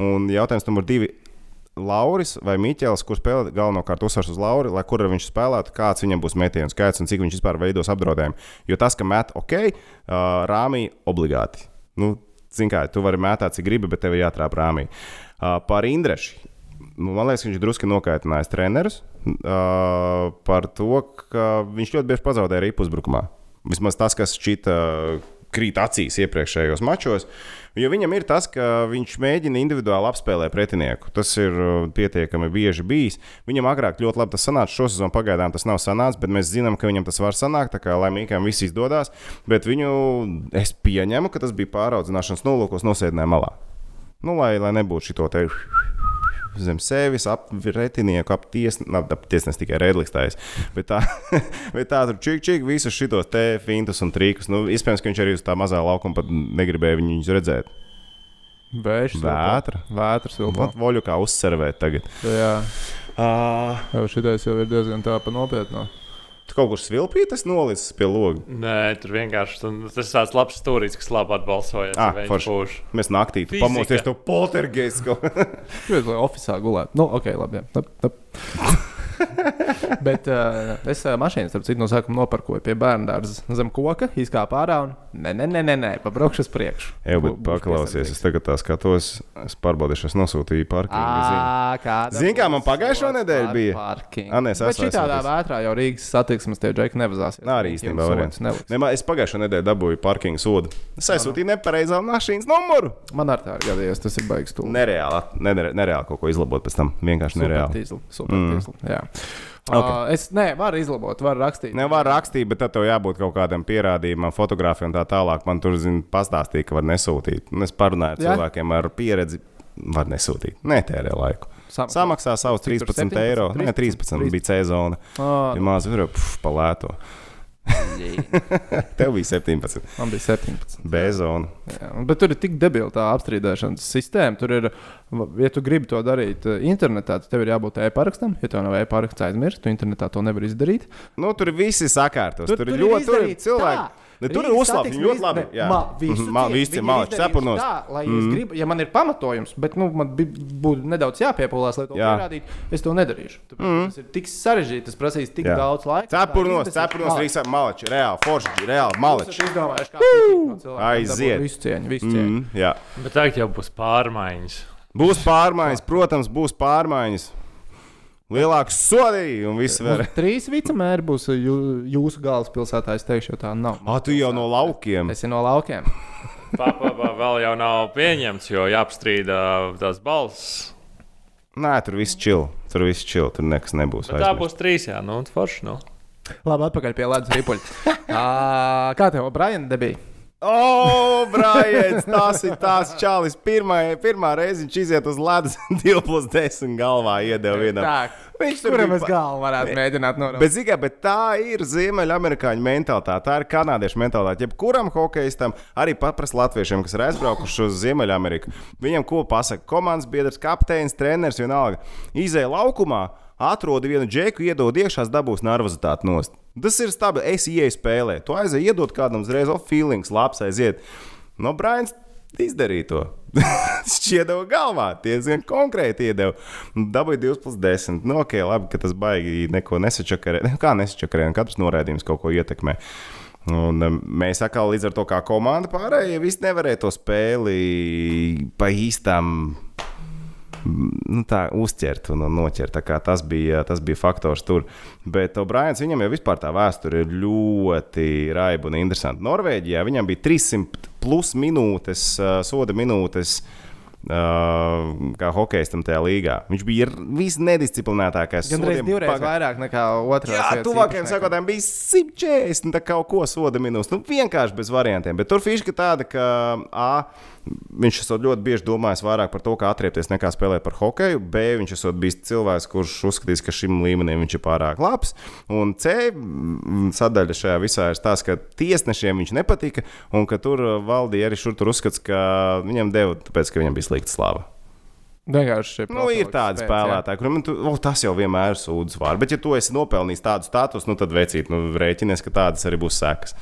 Un jautājums numur divi. Lauris vai Miķels, kurš spēlē galvenokārt uzsvars uz Lauri, lai kur viņš spēlētu, kāds viņam būs metienu skaits un cik viņš vispār veidos apdraudējumu. Jo tas, ka met ok, uh, rāmī obligāti. Nu, Zini, kā tu vari mētāt, cik gribi, bet tev jātrāp rāmī. Uh, par Indrešu. Nu, man liekas, viņš drusku nokaitinājis trenerus uh, par to, ka viņš ļoti bieži pazaudēja arī pusbrukumā. Vismaz tas, kas šķita krīt acīs iepriekšējos mačos. Jo viņam ir tas, ka viņš mēģina individuāli apspēlēt pretinieku. Tas ir pietiekami bieži bijis. Viņam agrāk ļoti labi tas sanāca. Šo sezonu pagaidām tas nav sanācis, bet mēs zinām, ka viņam tas var sanākt. Tā kā laimīgām viss izdodas. Bet viņu es pieņemu, ka tas bija pāraudzināšanas nolūkos nosēdinājumā malā. Nu, lai, lai nebūtu šī te zem sevis, ap retinieku, ap tiesnesu, ap tiesnesu tikai redlikstājas. Bet tā, bet tā tur čik, čik, visus šitos te fintus un trīkus. Nu, iespējams, ka viņš arī uz tā mazā laukuma pat negribēja viņus redzēt. Vējš, Vētra. Vētras vēl Vat voļu kā uzservēt tagad. Jā, Uh, jau šitais jau ir diezgan tā pa nopietnu. Kaut kur svilpītas nolicis pie loga. Nē, tur vienkārši tu, tas ir tāds labs stūrītis, kas labi atbalsojas. Ah. Mēs naktī tu Fizika. pamosties to poltergeistu. Gribētu, lai oficiālā gulētu. Nu, ok, labi. Jā. Tap, tap. Bet uh, es uh, mašīnu, starp citu, no sākuma noparkoju pie bērnu dārza zem koka, izkāpu ārā un nē, nē, nē, nē, nē pabraukšu uz priekšu. Jā, bet Bū- būs paklausies, es tagad tā skatos, es pārbaudīšu, es nosūtīju parkingu. Zini, kā man nedēļu par bija? parkingu? Ā, nē, es Bet esmu šitādā aizsūtījis. vētrā jau Rīgas satiksmes tie džeki nevazāsies. Nā, arī īstenībā variants. neliks. Ne, man- es pagājušo nedēļu dabūju parkingu sodu. Es aizsūtīju nepareizā mašīnas numuru. Man ar tā ir gadījies, tas ir baigs. Nereāli, nereāli, kaut ko izlabot pēc tam. Vienkārši nereāli. Supertīsli. Mm. Ok. Uh, es ne, varu izlabot, varu rakstīt. Nevar rakstīt, bet tad tev jābūt kaut kādam pierādījumam, fotografijai un tā tālāk. Man tur zin, pastāstīja, ka var nesūtīt. Un es parunāju ar Jā? cilvēkiem ar pieredzi. Var nesūtīt. Netērē laiku. Sam- Samaksā savus Cik tur 13 17? eiro. Nē, 13, 13 bija sezona. Ā, Ja maz tur palēto. Tev bija 17. Man bija 17. Bezona. Jā, bet tur ir tik debila tā apstrīdēšanas sistēma. Tur ir, ja tu gribi to darīt eh, internetā, tad tev ir jābūt e-parakstam. Ja tev nav e-paraksts aizmirst, tu internetā to nevar izdarīt. Nu, tur viss ir sakārtos. Tur, Tur- tur, ir ļoti cilvēki. tā. Ne, tur ir uzslavēts. satiksmes Ļoti labi. Jā, Mhm, visi malači izdarījuši cepunos. Tā, lai mm. es gribu, ja man ir pamatojums, bet nu, man būtu nedaudz jāpiepūlās, lai to Jā. pierādītu, es to nedarīšu. Tāpēc, mm. Tas ir tik sarežģīti, tas prasīs tik Jā. daudz laika. Cepurnos, cepurnos, Rīgas malači. Reāli, forši, reāli, cilvēkiem, Aiziet. Visu cieņu, visu cieņu. Jā. Bet tagad jau būs pārmaiņas. Būs pārmaiņas, protams, būs pārmaiņas. Lielāks sodi un viss var. Mums Trīs vicemēri būs jū, jūsu galvaspilsētā. Es teikšu, tā nav. Ah, tu jau no laukiem. Es esmu no laukiem. Papā vēl jau nav pieņemts, jo jāapstrīda tās balss. Nē, tur viss čil. Tur viss čil. Tur nekas nebūs. Bet tā būs trīs, jā, nu, un forši. Nu. Labi, atpakaļ pie ledus ripuļa. kā tev, Brian, debija? O, Brāļs, tas ir tās čalis. Pirmā, pirmā reize viņš iziet uz ledus, 2 plus 10 galvā iedeva vienam. Tā, Viņš tur bija galvu varētu mēģināt norādīt? Bet, zikā, bet tā ir ziemeļamerikāņu mentalitāte, tā ir kanādiešu mentalitāte. Jebkuram hokeistam, arī paprasti latviešiem, kas ir aizbraukuši uz Ziemeļameriku, viņam ko pasaka komandas biedrs, kapteinis, treneris, vienalga. Izēja laukumā, atrod vienu džeku, iedod iekšā, dabūs nervozitāti nost. Tas ir stabili. Es ieeju spēlē, to aizēju, iedod kādam uzreiz, o, feelings, labs aiziet. No Brains izdarīja to. Šķiedeva galvā, diezgan konkrēti iedeva. Dabūja 2 plus 10. Nu, ok, labi, ka tas baigi neko nesačakarē. Nu, Kā nesačakarē, un katrs noraidījums kaut ko ietekmē. Un um, mēs atkal līdz ar to kā komanda pārējie visi nevarēja to spēli pa īstām nu, tā, uzķert un un noķert. Tas bija, tas bija faktors tur. Bet O'Briens viņam jau vispār tā vēsture ir ļoti raiba un interesanta. Norvēģijā viņam bija 300 plus minūtes, soda minūtes. Uh, kā hokejistam tajā līgā. Viņš bija ir visnedisciplinētākais. Gan reiz sodiem divreiz paga- vairāk nekā otrā. Jā, tuvākajiem sakotājiem bija 140. Tā kā ko soda minūtes. Nu, vienkārši bez variantiem. Bet tur fiziski tāda, ka A. Viņš esot ļoti bieži domājis vairāk par to, kā atriepties, nekā spēlēt par hokeju. B. Viņš esot bijis cilvēks, kurš uzskatīs, ka šim līmenim viņš ir pārāk labs. Un C. mm, Sadaļa šajā visā ir tas, ka tiesnešiem viņš nepatika un ka tur uh, valdīja arī šur tur uzskats, ka viņam deva, tāpēc, ka viņam bija slikta slava. Vienkārši Nu, ir tādi spēlētāji, kuriem tu, oh, tas jau vienmēr ir sūdzības vārds. Bet, ja tu esi nopelnījis tādu statusu, nu, tad veicīt, nu, rēķinies, ka tādas arī būs sekas.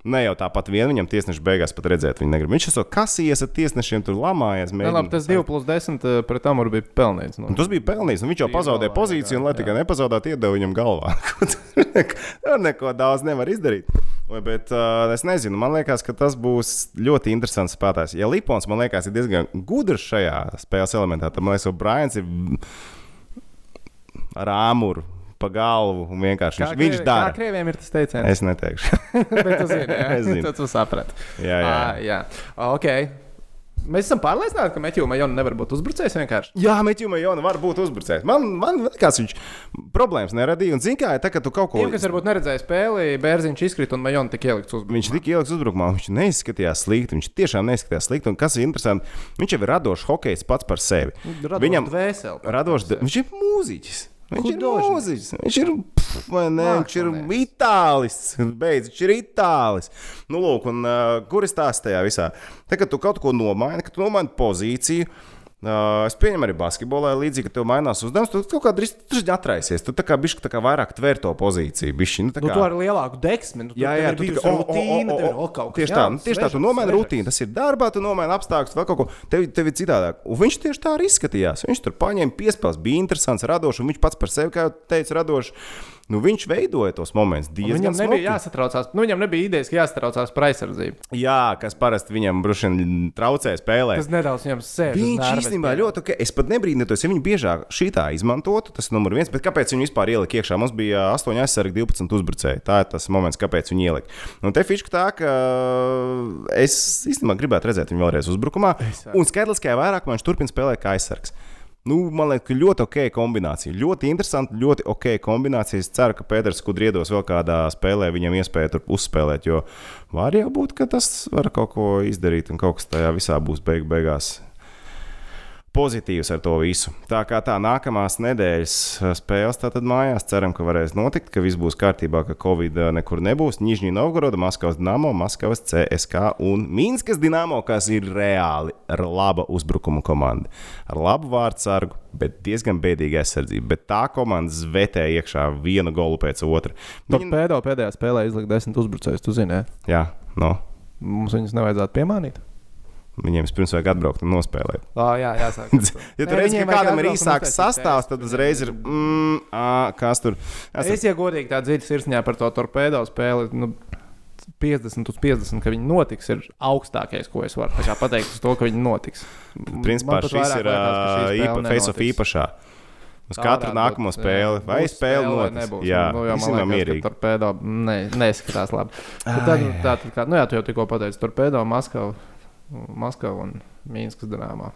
Ne jau tāpat vien viņam tiesneši beigās pat redzēt, viņa negrib. Viņš jau kas iesa tiesnešiem tur lamājies. Jā, labi, tas 2 plus 10 eh, pret Amuru bija pelnīts. Nu. Un tas bija pelnījis. un Viņš jau pazaudēja pozīciju, un, lai jā, tikai nepazaudētu, iedeva viņam galvā. Tur neko daudz nevar izdarīt. Bet uh, es nezinu, man liekas, ka tas būs ļoti interesants spēlētājs. Ja Lipons, man liekas, ir diezgan gudrs šajā spēles elementā, tad man liekas, ka Brians ir ar āmuru pa galvu un vienkārši viņš, viņš Kā dara. krieviem ir tas teiciens? Es neteikšu. Bet tu zini, jā, Es zinu. Tu saprati. jā, jā. Ah, jā. Ok. Mēs esam pārliecināti, ka Metju Majona nevar būt uzbrucējs vienkārši. Jā, Meķis Jona var būt uzbrucējs. Man, man liekas, viņš problēmas neradīja. Un, zināmā mērā, kā tu kaut ko Tiem, kas varbūt neredzēja spēli, Bērziņš izkrita un Majona tika ielikts uz Viņš tika ieliks uzbrukumā, viņš neizskatījās slikti. Viņš tiešām neizskatījās slikti. Un kas ir interesanti, viņš jau ir radošs hokejs pats par sevi. Radošs Viņam dvēseli. radošs, viņš ir mūziķis. Viņš ir Hudožniks. mūziķis. Viņš ir, pf, ne, viņš ir itālis. Beidz, viņš ir itālis. Nu, lūk, un uh, kur ir tās tajā visā? Tad, kad tu kaut ko nomaini, kad tu nomaini pozīciju. Uh, es pieņemu arī basketbolā, līdzīgi, ka tev mainās uzdevums. Tu kaut kā drīz atraisies. Tu tā kā bišķi kā vairāk tver to pozīciju. Bišķi, nu, tā Nu, kā- tu ar lielāku deksmi. Nu, Jā, jā, tu kā, o, o, rutīna, o, tev ir o, vēl kaut kas. Tieši jā, tā, nu, tieši tā, tu nomaini rutīnu, tas ir darbā, tu nomaini apstākļus, vēl kaut ko. Tev, tev ir citādāk. Un viņš tieši tā arī izskatījās. Viņš tur paņēma piespēles, bija interesants, radošs, un viņš pats par sevi, kā jau teicu, radošs. Nu, viņš veidoja tos momentus diezgan Viņam nebija smuki. jāsatraucās. Nu, viņam nebija idejas, ka jāsatraucās par aizsardzību. Jā, kas parasti viņam brušiem traucē spēlēt. Tas nedaudz viņam sēž. Viņš īstenībā ļoti ok. Es pat nebrīnītos, ja viņi biežāk šī tā izmantotu. Tas ir numurs viens. Bet kāpēc viņi vispār ielika iekšā? Mums bija 8 aizsargi, 12 uzbrucēji. Tā ir tas moments, kāpēc viņi ielika. Un te fiška tā, ka es īstenībā gribētu redzēt viņu vēlreiz uzbrukumā. Un skaidrs, ka vairāk viņš turpina spēlēt kā aizsargs. Nu, man liekas, ka ļoti ok kombinācija. Ļoti interesanti, ļoti ok kombinācija. Es ceru, ka Pēters Kudriedos vēl kādā spēlē viņam iespēja tur uzspēlēt. Jo var jau būt, ka tas var kaut ko izdarīt un kaut kas tajā visā būs beig beigās pozitīvs ar to visu. Tā kā tā nākamās nedēļas uh, spēles tātad mājās, ceram, ka varēs notikt, ka viss būs kārtībā, ka Covid uh, nekur nebūs. Nižņī Novgoroda, Maskavas Dīnāmo, Maskavas CSK un Minskas Dīnāmo, kas ir reāli ar laba uzbrukuma komanda. Ar labu vārdsargu, bet diezgan bēdīga aizsardzība. Bet tā komanda zvetē iekšā vienu golu pēc otra. Tur pēdējā, pēdējā spēlē izlika desmit uzbrucējus. Tu zini? Jā, no. mums viņus nevajadzētu piemānīt. Viņiem vispirms vajag atbraukt un nospēlēt. Oh, jā, jāsaka. Ja tur vajag kādam ir īsāks sastāvs, tad uzreiz ir. Mm, ā, kas tur? Esat- Es, ja godīgi tā dziļi sirsniņā par to torpēdo spēli, nu, 50 uz 50, ka viņi notiks, ir augstākais, ko es varu tā pateikt uz to, ka viņi notiks. Principā šis ir īpa, face of īpašā. Uz Tā katru nākamo būt, jā. spēli. Vai spēle nebūs. Jā, nu, īstenībā liekas, mierīgi. ka torpēdo ne, neskatās labi. Bet Tad, tā, tā, kā, nu jā, tu jau tikko pateici, torpēdo Maskavu, Maskavu un Mīnskas dināmā.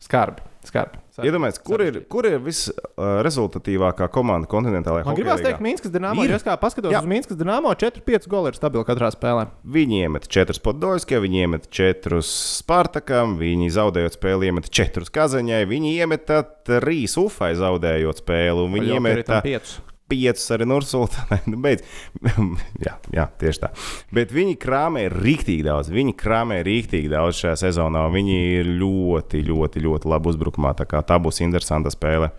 Skarbi, skarbi. Iedomājieties, kur ir, kur ir visrezultatīvākā komanda kontinentālajā Man gribās teikt, hokeja? Mīnskas jo es kā paskatos Jā. uz Mīnskas dināmā, 4-5 goli ir stabili katrā spēlē. Viņi iemet 4 Podolskai, viņi iemet 4 Spartakam, viņi zaudējot spēli, iemet 4 Kazaņai, viņi iemeta 3 Ufai zaudējot spēli, un viņi iemeta 5. Piecus arī Nursultānai. Nu, beidz. jā, jā, tieši tā. Bet viņi krāmē rīktīgi daudz. Viņi krāmē rīktīgi daudz šajā sezonā. Viņi ir ļoti, ļoti, ļoti labi uzbrukumā. Tā, kā tā būs interesanta spēle.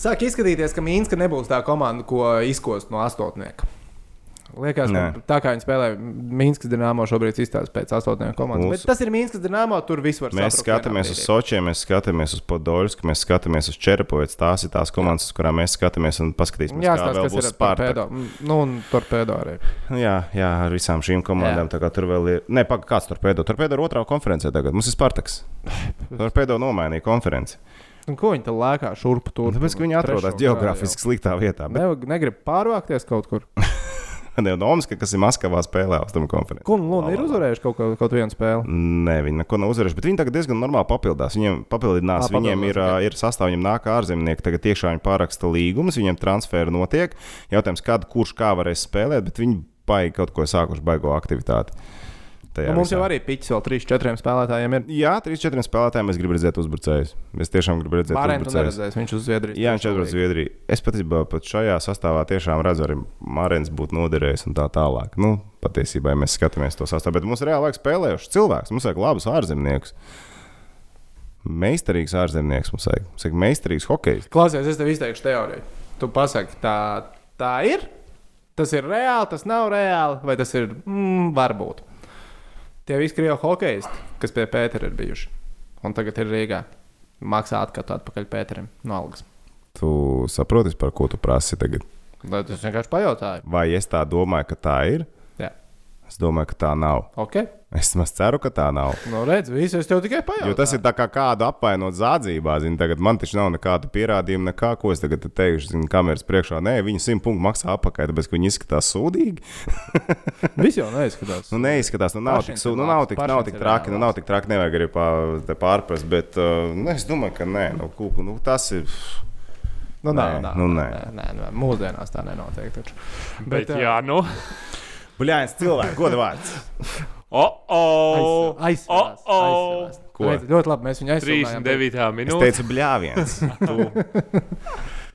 Sāk izskatīties, ka Mīnska nebūs tā komanda, ko izkost no astotnieka. Liekas, ka tā kā viņi spēlē Mīnskas dīnāmo, šobrīd izstāsta pēc astotnieku komandas. Mūsu- Bet tas ir Mīnskas dīnāmo, tur viss var Mēs saprast skatāmies uz. Sočiem, mēs skatāmies uz Podolsku, mēs skatāmies uz Čerepovicu. Tās ir tās komandas, uz kurām mēs skatāmies un paskatīsimies, Jā, kā kas būs torpēdo. Nu, un torpēdo arī. Jā, jā, ar visām šīm komandām. Tur vēl ir. Nē, pagaidi, kāds? Tur pēdējā ir otrā konferencē tagad. Mums ir Spartaks. Tur pēdējā nomainīja konferenci. Un ko viņi tur lēkā šurpu tur? Tāpēc, ka viņi atrodas geogrāfiski sliktā vietā. Bet Ne, negrib pārvākties kaut kur. Neonomska, kas ir Maskavā, spēlē Austrumu konferenci. Kun Luna ir uzvarējuši kaut, ko- kaut vienu spēli. Nē, viņi neko nav uzvarējuši, bet viņi tagad diezgan normāli papildās. Viņiem papildinās, Ā, viņiem ir, ā, ir sastāvā, viņiem nāk ārzemnieki, tagad tiešām viņi pāraksta līgumus, viņiem transferi notiek. Jautājums, kad, kurš kā varēs spēlēt, bet viņi baigi kaut ko sākuši baigo aktivitāti. Nu, mums visā. jau arī piķis vēl 3-4 spēlētājiem ir. Jā, 3-4 spēlētājiem es gribu redzēt uzbrucējus. Es tiešām gribu redzēt uzbrucējus. neredzēsi, viņš uz Zviedrijas. Jā, viņš atbrauc uz Zviedriju. Es patiesībā pat šajā sastāvā tiešām redzu, arī Mārens būtu noderējis un tā tālāk. Nu, patiesībā, ja mēs skatāmies to sastāvā, bet mums ir reāli spēlējuši cilvēks. Mums vajag labus ārzemniekus. Meistarīgs ārzemnieks mums vajag. Mums vajag meistarīgs hokejs. Klausies, es tev izteikšu teoriju. Tu pasaki, tā, tā ir. Tas ir reāli, tas nav reāli, vai tas ir mm, varbūt. Tie visi krievi hokeisti, kas pie Pētera ir bijuši, un tagad ir Rīgā, maksā atkatu atpakaļ Pēterim no algas. Tu saproti, par ko tu prasi tagad? Lai tas vienkārši pajautāju. Vai es tā domāju, ka tā ir? Es domāju, ka tā nav. Okay. Es maz ceru, ka tā nav. Nu, redz, visu es tev tikai pajautāju. Jo tas ir tā kā kādu apvainot zādzībā. Zin, tagad man taču nav nekāda pierādījuma, nekā, ko es tagad te teikšu. Zin, kameras priekšā, nē, viņi simt punktu maksā apakaļ, tāpēc, ka viņi izskatās sūdīgi. Viss jau neizskatās. nu, neizskatās, nu nav tik, ir sū- nu, nav tik, nav tik traki, nu nav tik traki, nevajag arī pārprast, bet uh, nu, es domāju, ka nē, nu, kūku, nu, tas ir. Nu, nē, Nē, nē, nu, nē, nē. nē, nē, nē, mūsdienās tā nenotiek. Taču. Bet, ā, jā, nu. Buļājas cilvēks, goda vārds. O, o, Aizsvērts. O, o. aizsvērts. Ko? Redz, Ļoti labi, mēs viņu aizsvērām. 39. Es minūte. teicu, bļāviens. Tu,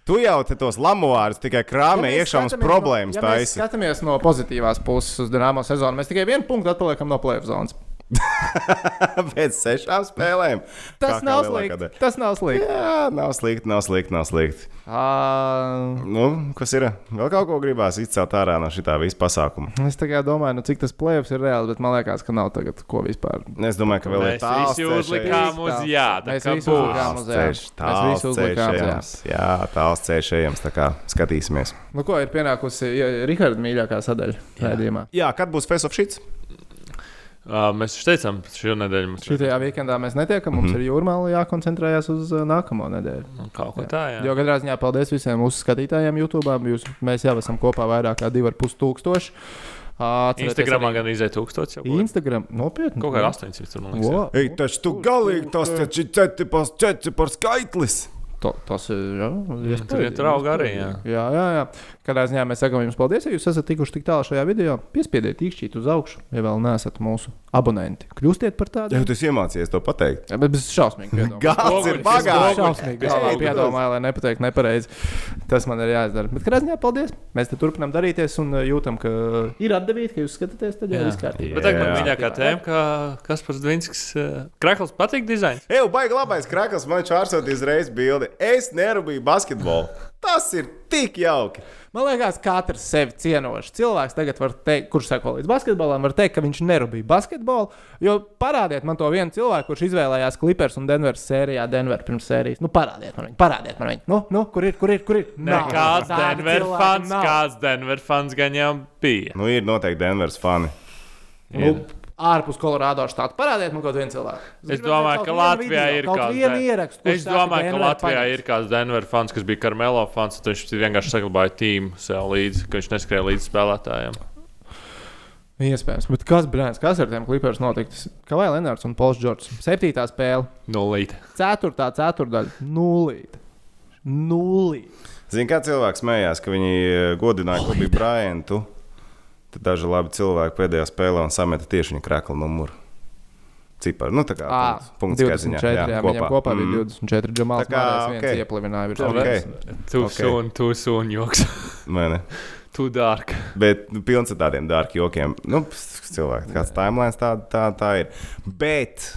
tu jau te tos lamuārus tikai krāmē iekšā mums problēmas ja mēs taisi. skatāmies no pozitīvās puses uz Dienāmo sezonu. Mēs tikai vienu punktu atpaliekam no plēsoņa zonas. Pēc sešām spēlēm. Tas Kā- kā nav lielākā slikti. Tas nav slikti. Jā, nav slikti, nav slikti, nav slikti. Uh, Nu, kas ir? Vēl kaut ko gribās izcelt ārā no šī visa pasākuma. es tikai domāju, nu, cik tas plēsoņš ir reāls, bet man liekas, ka nav tagad ko vispār. Es domāju, ka vēl ir visi ceļš uzlikām uz jā. Tā Mēs kā visi uzlikām uz- jā. Mēs visi uzlikām uz jā. Jā, tāls ceļš ejams. Tā kā skatīsimies. Nu, ko ir pienākusi ja, Riharda mīļākā sadaļa raidījumā? Jā, kad būs Face of Shits? Uh, mēs taču teicām, šī nedēļa mums Šitajā weekendā mēs netiekam. Mums ir jūrmāla jākoncentrējas uz uh, nākamo nedēļu. Nu, Kaut ko tā, jā. Jo katrā ziņā paldies visiem mūsu skatītājiem YouTube. Jūs, mēs jau esam kopā vairāk kā 2,5 tūkstoši. Instagramā arī gan izdeja jau. kaut- Instagram nopietni. Kaut kā 800 tur, man liekas. jā. Wow. Ei, taču tu galīgi tas taču ir cetipars, cetipars skaitlis. To, tas ir. Jā, iespējams, tur iet rauga arī, jā. Jā, jā, jā. Katrā ziņā mēs sakām jums paldies, ja jūs esat tikuši tik tālu šajā video. Piespiediet īkšķīt uz augšu, ja vēl neesat mūsu abonenti. Kļūstiet par Jā, tādiem. tu iemācījies to pateikt. Jā, bet ir šausmīgi. Gāds ir bagāts. Šausmīgi. galvā Piedomāju, lai nepateiktu nepareizi. Tas man ir jāizdara. Bet ziņā paldies. Mēs te turpinām darīties un uh, jūtam, ka ir atdevīti, ka jūs skatāties. Tad jau viss kārtībā. Bet tagad man mīļākā tēma, ka Kaspars Dvinskis, Krakls patīk dizains. Ej, baigi labais krakls, man viņš ārsot izreiz bildi. Es nerūpēju basketbolu. Tas ir tik jauki. Man liekas, katrs sevi cienošs cilvēks tagad var teikt, kurš seko līdz basketbolam, var teikt, ka viņš nerūpīja basketbolu. Jo parādiet man to vienu cilvēku, kurš izvēlējās Clippers un Denveras sērijā, Denver pirms sērijas. Nu, parādiet man viņu, parādiet man viņu. Nu, nu, kur ir, kur ir, kur ir? Nē, kāds Tādi Denver cilvēki fans, nav. kāds Denver fans gan jau bija. Nu, ir noteikti Denveras fani. Nu, ārpus Kolorādo štāta. Parādiet man kaut vienu cilvēku. Es domāju, ka Latvijā ir kaut kāds Den- ierakstu. kurš Es domāju, ka Latvijā paņems. ir kāds Denver fans, kas bija Karmelo fans, un viņš vienkārši saglabāja tīmu sev līdzi, ka viņš neskrēja līdz spēlētājiem. Iespējams, bet kas, brālis, kas ar tiem klipiem notiks? Kavai Lenārds un Pols Džordžs. Septītā spēle, Nulīt. ceturtā ceturdaļa, nulīte. Nulīte. Zini, kā cilvēks smējās, ka viņi eh, godināja Kobe Bryantu. Tad daži labi cilvēki pēdējā spēlē un sameta tieši viņa krākla numuru. Ciparu. Nu, tā kā punkts, punkts 24. Jā, jā, viņam kopā bija 24. Džamāls Tā kā, Mārējs viens ok. ieplivināja virs Ok. okay. Tu Ok. sūni, tu sūni joks. Ne? Tu dārgi. Bet nu, pilns ar tādiem dārgiem jokiem. Nu, cilvēki, kāds timelines tā, tā, tā ir. Bet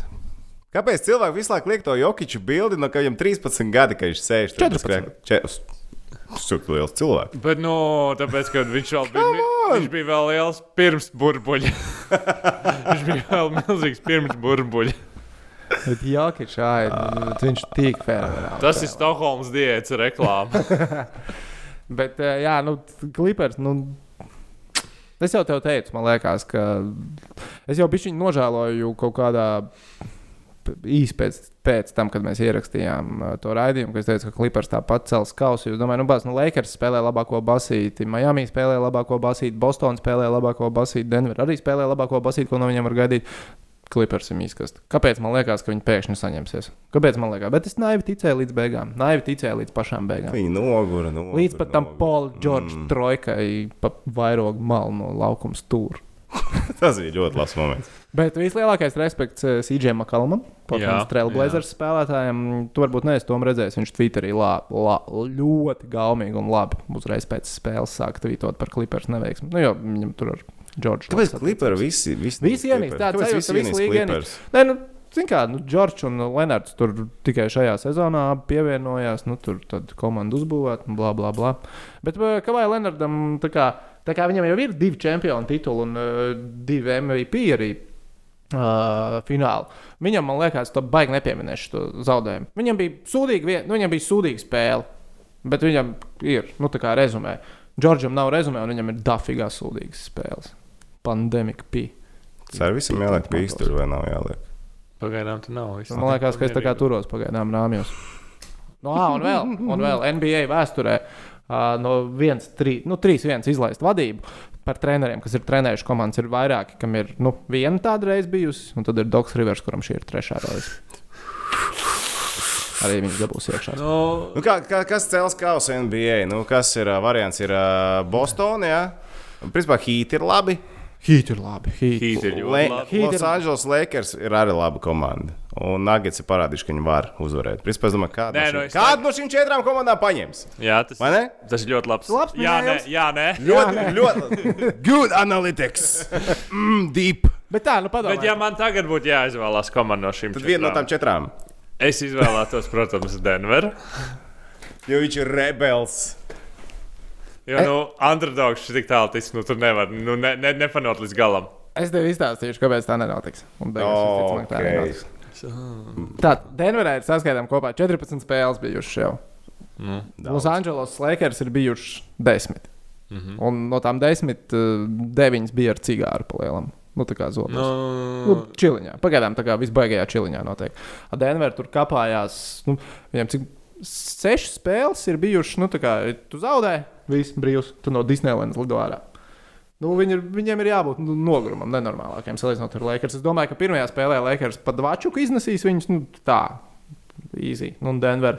kāpēc cilvēki visu laiku liek to jokiču bildi, no ka viņam 13 gadi, kad viņš sēž tur 14. Tas ir liels cilvēks. Bet, nu, tāpēc, ka viņš vēl bija, mi- viņš bija vēl liels pirms burbuļa. viņš bija vēl milzīgs pirms burbuļa. Bet Jokic, ai, viņš tik fenomenāli. Tas ir Stokholmas diētas reklāma. Bet, eh, jā, nu, klipers, nu. Es jau tev teicu, man liekas, ka es jau bišķiņu nožēloju kaut kādā īsi pēc, pēc tam, kad mēs ierakstījām uh, to raidījumu, kad es teicu, ka Clippers tāpat cels kausu. Jūs domājat, nu, bāz, nu, Lakers spēlē labāko basīti, Miami spēlē labāko basīti, Boston spēlē labāko basīti, Denver arī spēlē labāko basīti, ko no viņiem var gaidīt. Clippers ir izkast. Kāpēc man liekas, ka viņi pēkšņi saņemsies? Kāpēc man liekas? Bet es naivi ticēju līdz beigām. Naivi ticēju līdz pašām beigām. Viņi nogura. nogura Līdz pat tam. Paula Džordža mm. trojkai pa vairogu malu no laukuma stūra. Tas bija ļoti labs moments. Bet vislielākais respekts eh, CJ Makalamam, Jā, Portugāles Trailblazers spēlētājiem. Tu varbūt neesi to redzējis. Viņš Twitterī lā, lā, ļoti gaumīgi un labi uzreiz pēc spēles sāk tvītot par Clippers neveiksmi. Nu, jo viņam tur ar Džordžu. Kāpēc Clippers visi? Visi, Visi ienīst, tāds sajūta, ka visi līga ienīst. Clippers? Nē, nu, zin kā, nu, Džordžs un Lenards tur tikai šajā sezonā pievienojās. Nu, tur tad komanda uzbūvēta, un bla, bla, bla. Bet eh, Kavai Lenardam, tā kā, tā kā viņam jau ir divi čempionu tituli un uh, divi MVP arī. Uh, fināli. Viņam, man liekas, to baigi nepieminēšu to zaudējumu. Viņam bija sūdīga, vien, nu, viņam bija sūdīga spēle, bet viņam ir, nu, tā kā rezumē. Džordžam nav rezumē, un viņam ir dafīgās sūdīgas spēles. pandēmija pī. Servisam jāliek pīs tur vai nav jāliek. Pagaidām tur nav. viss. Man liekas, ka es tā kā turos pagaidām rāmjos. No, ā, un, vēl, un vēl NBA vēsturē uh, no 1-3 nu, 3-1 izlaist vadību par treneriem, kas ir trenējuši komandas, ir vairāki, kam ir nu, viena tāda reize bijusi, un tad ir Dogs Rivers, kuram šī ir trešā reize. Arī viņš dabūs iekšā. Nu, Nu, kā, kā, kas cels kausu NBA? Nu, kas ir uh, variants? Ir uh, Bostonā, jā. Principā Heat ir labi. Hīt ir labi. Hīt. Heat ir ļoti labi. Heat Los Angeles Lakers ir arī laba komanda. Un Nuggets ir parādījuši, ka viņi var uzvarēt. Principā es domāju, kādu Nē, no, nu, šīm- es kādu no šīm četrām komandām paņems. Jā, tas, Vai ne? tas ir ļoti labs. Labs jā, nē, jā, nē. Ļoti, ļoti good analytics. Mm, deep. Bet tā, nu padomā. Bet, ja man tagad būtu jāizvēlās komanda no šīm Tad viena no tām četrām. es izvēlētos, protams, Denveru. Jo viņš ir rebels. Jo, nu, underdogs šis tik tālu tic, nu, tur nevar nu, ne, ne, nepanot līdz galam. Es tev izstāstīšu, kāpēc tā nenotiks. Un beigās, Oh, visticamāk, tā okay. nenotiks. Tā, Denverā ir saskaitām kopā 14 spēles bijušas jau. Nu, Los Angeles Lakers ir bijuši 10. mm -hmm. Un no tām 10, 9 bija ar cigāru palielam. Nu, tā kā zobens. nu, Nu, čiliņā. Pagaidām tā kā visbaigajā čiliņā notiek. A Denver tur kāpājās. Nu, viņam cik sešas spēles ir bijušas, nu, tā kā tu zaudē, viss brīvs, tu no Disneylandas lido ārā. Nu, viņi ir, viņiem ir jābūt nu, nogurumam, nenormālākiem, salīdzinot ar Lakers. Es domāju, ka pirmajā spēlē Lakers pat Vačuku iznesīs viņus nu, tā, easy. Nu, Denver.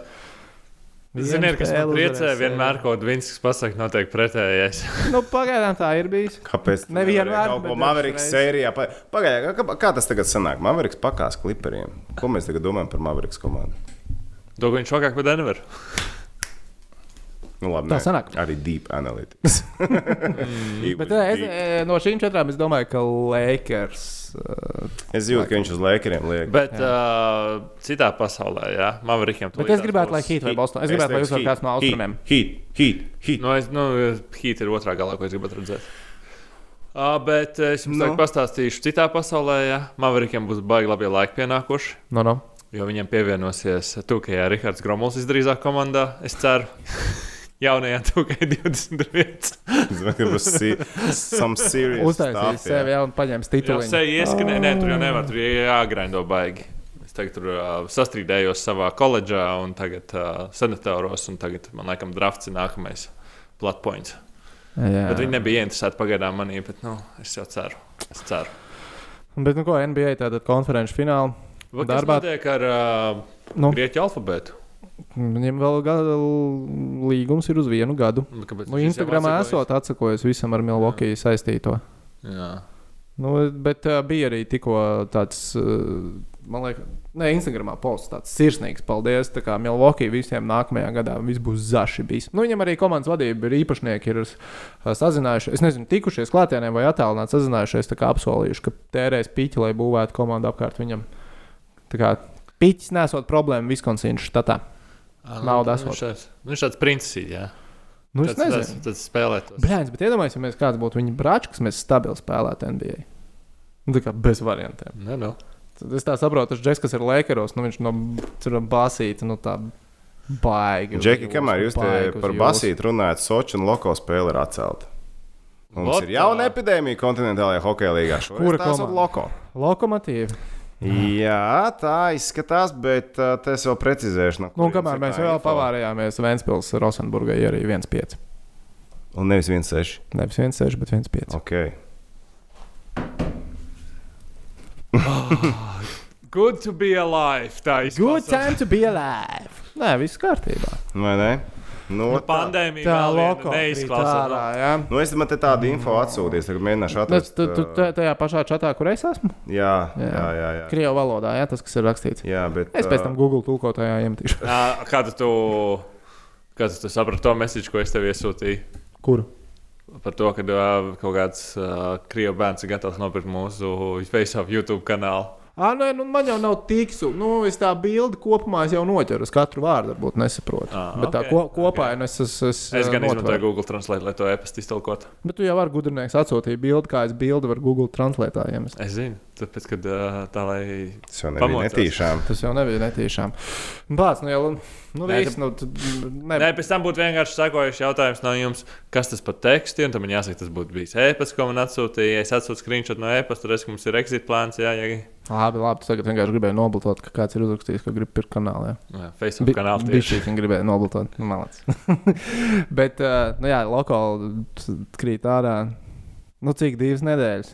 Ziniet, kas man priecē, vienmēr, sērijā. ko Dvinskis pasakā, notiek pretējais. Nu, pagaidām tā ir bijis. Kāpēc? Nevienmēr, Kaut bet ko reizes. sērijā. pa- Pagaidiet, kā, kā tas tagad sanāk? Mavericks pakās kliperiem. Ko mēs tagad domājam par Mavericks komandu? To viņš vakar pa Denveru. Nu, labi, Tā sanāk. Arī deep analytics. It Bet es, eh, no šīm četrām es domāju, ka Lakers. eh, Es jūtu, ka viņš uz Lakeriem liek. Bet uh, citā pasaulē, jā, Maverikiem. Bet es gribētu, lai Heat vai Boston. Es gribētu, lai uzvar kāds no austrumiem. Heat, heat, heat. Nu, es, nu, Heat ir otrā galā, ko es gribētu redzēt. Uh, bet es jums Nu. no. pastāstīšu, citā pasaulē, ja Maverikiem būs baigi labi laiki pienākuši. No, no. Jo viņam pievienosies Tūkajā Rihards Gromuls visdrīzāk komandā, es ceru. Jaunajā Tūkajā 21. Es domāju, ka būs si- some serious Uztaisīs stuff, sevi jā. jau un paņems Jā, titulu. sevi ieskanē, nē, tur jau nevar, tur ir jāgraindo baigi. Es tagad tur uh, sastrīdējos savā koledžā un tagad uh, senatoros, un tagad man laikam drafts ir nākamais platpoints. Jā, Bet viņi nebija interesēti pagaidām manī, bet nu, es jau ceru. Es ceru. Bet, nu, ko NBA tātad konferenču Darbā- Darbā tiek ar uh, Nu. grieķu alfabētu? Viņam vēl gada līgums ir uz vienu gadu. Nu, kāpēc Nu, Instagramā esot atsakojies visam ar Milwaukee saistīto. Jā. Nu, bet uh, bija arī tikko tāds, uh, man liekas, ne Instagramā posts, tāds sirsnīgs paldies. Tā kā Milwaukee visiem nākamajā gadā viss būs zaši bijis. Nu, viņam arī komandas vadība ir īpašnieki, ir uh, sazinājušies, es nezinu, tikušies klātienē vai attālināti sazinājušies, tā kā apsolījuši, ka tērēs piķi, lai būvētu komandu apkārt viņam. Tā kā piķis nesot problēmu Viskonsīnas štatā. Ah, Nauda nu, esot. viņš tāds- Nu, viņš tāds princis, jā. Nu, es Tas- tas- nezinu. Tas spēlētos. Blēņas, bet iedomājieties, kāds būtu viņa brāčs, kas mēs stabili spēlētu NBA. Nu, tā kā bez variantiem. Ne, nu. Tad es tā saprotu, ka Džeks, kas ir Lakeros, nu viņš no basīta, nu tā baigi. Džeki, kamēr jūs te par basītu runājat, Sochi un Loko spēle ir atcelta. Mums What ir jauna epidēmija kontinentālajā hokeja līgā. Kura komanda? Loko. Lokomotīva. Jā, tā izskatās, bet uh, es vēl precizēšu. No Nu, kamēr ir mēs vēl info. pavārējāmies Vēnspils, Rosenburgai arī 1,5. Un nevis 1,6. Nevis 1,6, bet 1,5. Okay. Good to be alive. Tā Good izklausās. time to be alive. Nē, viss kārtībā. Vai ne? Nu, Nu, tā. pandēmija Tā loko neizklausās. ārā, jā. Nu, es man te tādu info atsūtīju, tagad mēģināšu Tas atrast. tu, tu, tu tajā pašā čatā, kur es esmu? Jā, Jā. jā, jā. jā. Krievu valodā, jā, tas, kas ir rakstīts. jā bet, Es pēc tam Google tulkotājā iemetīšu. Ā, Kā tu, kā tu saprati to mēsīju, ko es tev iesūtīju? Kuru? Par to, ka kaut kāds uh, krievu bērns ir gatavs nopirkt mūsu Face of YouTube kanālu. Ah, nē, nu, man jau nav tiksu. Nu, es tā bildi kopumā es jau noķeru. Es katru vārdu varbūt nesaprotu. Ah, Bet tā ok, ko, kopā ok. okay. es, es, es, Es gan notveru. izmantoju Google Translate, lai to e-pastu iztulkotu. Bet tu jau vari gudrinieks atsūtīt bildi, kā es bildi varu Google Translate iemest. Es zinu, tāpēc, kad uh, tā lai. Tas jau nebija Pamocos. netīšām. Tas jau nebija netīšām. Bāc, nu jau, nu, Nē, viss, nu, tad, ne, Nē, pēc tam būtu vienkārši sekojuši jautājums no jums, kas tas par tekstu, un tam man jāsaka, tas būtu bijis e-pasts, ko man atsūtīja. Ja es atsūtu screenshot no e-pasta, tad es, ka mums ir exit plāns, jā, jā, labi, labi, tu tagad vienkārši gribēji nobaltot, ka kāds ir uzrakstījis, ka grib pirkt kanālā. jā Facebook kanāls Bija tieši. šī, ka gribēja nobaltot. Nu, malāc. Bet, uh, nu jā, lokāli krīt ārā. Nu, cik divas nedēļas?